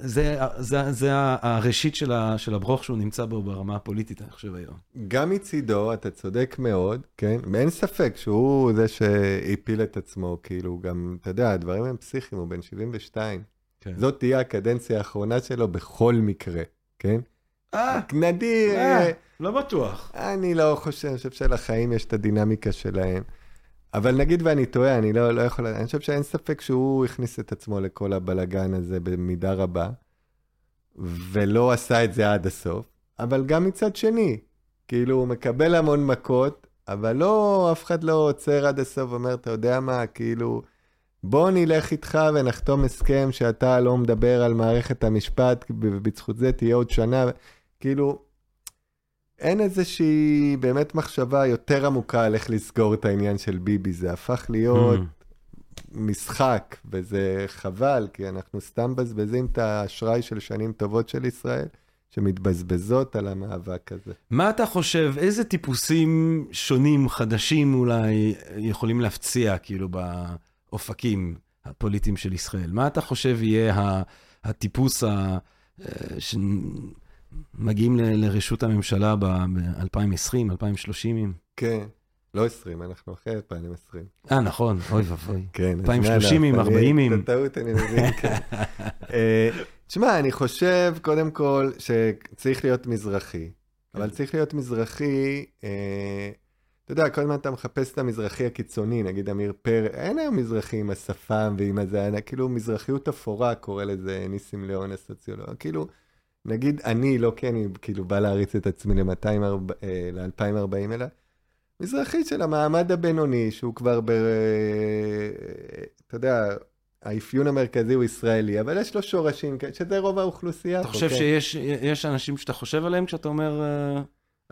זה, זה, זה הראשית של, ה, של הברוך שהוא נמצא בו ברמה הפוליטית, אני חושב היום. גם מצידו, אתה צודק מאוד, כן? ואין ספק שהוא זה שהפיל את עצמו, כאילו, גם, אתה יודע, הדברים הם פסיכיים, הוא בן 72. כן. זאת תהיה הקדנציה האחרונה שלו בכל מקרה, כן? אה, נדיר. אה, לא בטוח. אני לא חושב, אני חושב שלחיים יש את הדינמיקה שלהם. אבל נגיד ואני טועה, אני לא, לא יכול... אני חושב שאין ספק שהוא הכניס את עצמו לכל הבלגן הזה במידה רבה, ולא עשה את זה עד הסוף. אבל גם מצד שני, כאילו, הוא מקבל המון מכות, אבל לא, אף אחד לא עוצר עד הסוף ואומר, אתה יודע מה, כאילו, בוא נלך איתך ונחתום הסכם שאתה לא מדבר על מערכת המשפט, ובזכות זה תהיה עוד שנה. כאילו, אין איזושהי באמת מחשבה יותר עמוקה על איך לסגור את העניין של ביבי. זה הפך להיות mm. משחק, וזה חבל, כי אנחנו סתם מבזבזים את האשראי של שנים טובות של ישראל. שמתבזבזות על המאבק הזה. מה אתה חושב, איזה טיפוסים שונים, חדשים אולי, יכולים להפציע, כאילו, באופקים הפוליטיים של ישראל? מה אתה חושב יהיה הטיפוס ה... מגיעים לרשות הממשלה ב-2020, 2030? כן. לא 20, אנחנו אחרי 2020. אה, נכון, אוי ואבוי. כן. 2030, 40. את הטעות אני מבין, כן. אה, תשמע, אני חושב, קודם כל, שצריך להיות מזרחי. אבל כן. צריך להיות מזרחי, אה, אתה יודע, כל הזמן אתה מחפש את המזרחי הקיצוני, נגיד אמיר פר, אין היום מזרחי עם השפם ועם הזה, כאילו מזרחיות אפורה, קורא לזה ניסים ליאון הסוציולוג, כאילו... נגיד אני, לא כי אני כאילו בא להריץ את עצמי ל-2040, אה, אלא מזרחית של המעמד הבינוני, שהוא כבר ב... אתה יודע, האפיון המרכזי הוא ישראלי, אבל יש לו שורשים, שזה רוב האוכלוסייה. אתה חושב כן. שיש אנשים שאתה חושב עליהם כשאתה אומר...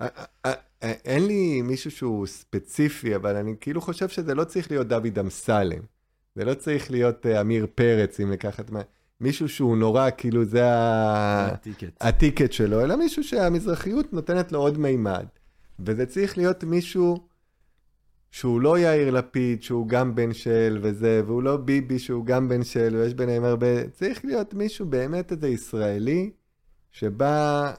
אה, אה, אין לי מישהו שהוא ספציפי, אבל אני כאילו חושב שזה לא צריך להיות דוד אמסלם. זה לא צריך להיות עמיר פרץ, אם לקחת מה... מישהו שהוא נורא, כאילו זה הטיקט שלו, אלא מישהו שהמזרחיות נותנת לו עוד מימד. וזה צריך להיות מישהו שהוא לא יאיר לפיד, שהוא גם בן של וזה, והוא לא ביבי, שהוא גם בן של, ויש ביניהם הרבה... צריך להיות מישהו באמת איזה ישראלי, שבא...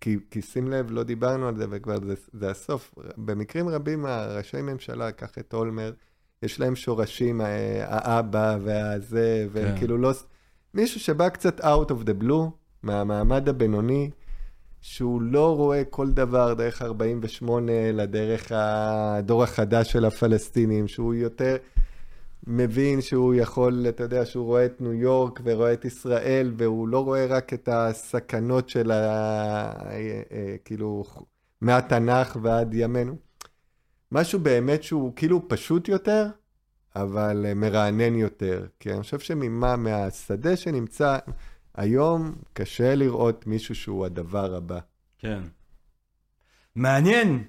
כי, כי שים לב, לא דיברנו על זה, וכבר זה, זה הסוף. במקרים רבים, הראשי ממשלה, קח את אולמרט, יש להם שורשים, האבא והזה, והם כן. כאילו לא... מישהו שבא קצת out of the blue, מהמעמד הבינוני, שהוא לא רואה כל דבר דרך 48, אלא דרך הדור החדש של הפלסטינים, שהוא יותר מבין שהוא יכול, אתה יודע, שהוא רואה את ניו יורק ורואה את ישראל, והוא לא רואה רק את הסכנות של ה... אה, אה, כאילו, מהתנ"ך ועד ימינו. משהו באמת שהוא כאילו פשוט יותר, אבל מרענן יותר. כי אני חושב שממה, מהשדה שנמצא, היום קשה לראות מישהו שהוא הדבר הבא. כן. מעניין.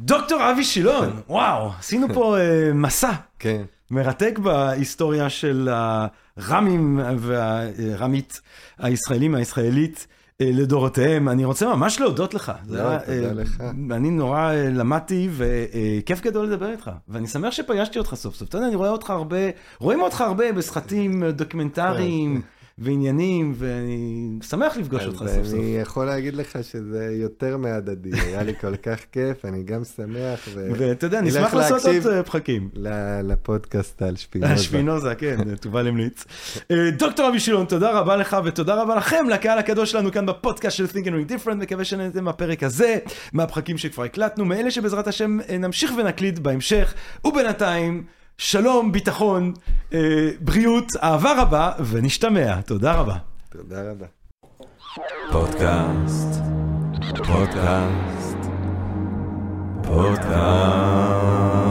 דוקטור אבי שילון, כן. וואו, עשינו פה uh, מסע. כן. מרתק בהיסטוריה של הרמים והרמית הישראלים, הישראלית. אה, לדורותיהם. אני רוצה ממש להודות לך. לא, תודה אה, לך. אני נורא למדתי, וכיף גדול לדבר איתך. ואני שמח שפגשתי אותך סוף סוף. אתה יודע, אני רואה אותך הרבה, רואים אותך הרבה בסרטים דוקומנטריים. ועניינים, ואני שמח לפגוש אותך סוף סוף. אני יכול להגיד לך שזה יותר מהדדי, היה לי כל כך כיף, אני גם שמח. ואתה יודע, נשמח לעשות עוד אה, פחקים. לפודקאסט על שפינוזה. על שפינוזה, כן, תובל המליץ. אה, דוקטור אבי שילון, תודה רבה לך ותודה רבה לכם, לקהל הקדוש שלנו כאן בפודקאסט של Think and Different, מקווה שנהנתם מהפרק הזה, מהפחקים שכבר הקלטנו, מאלה שבעזרת השם אה, נמשיך ונקליט בהמשך, ובינתיים... שלום, ביטחון, אה, בריאות, אהבה רבה, ונשתמע. תודה רבה. תודה רבה. פודקאסט, פודקאסט, פודקאסט.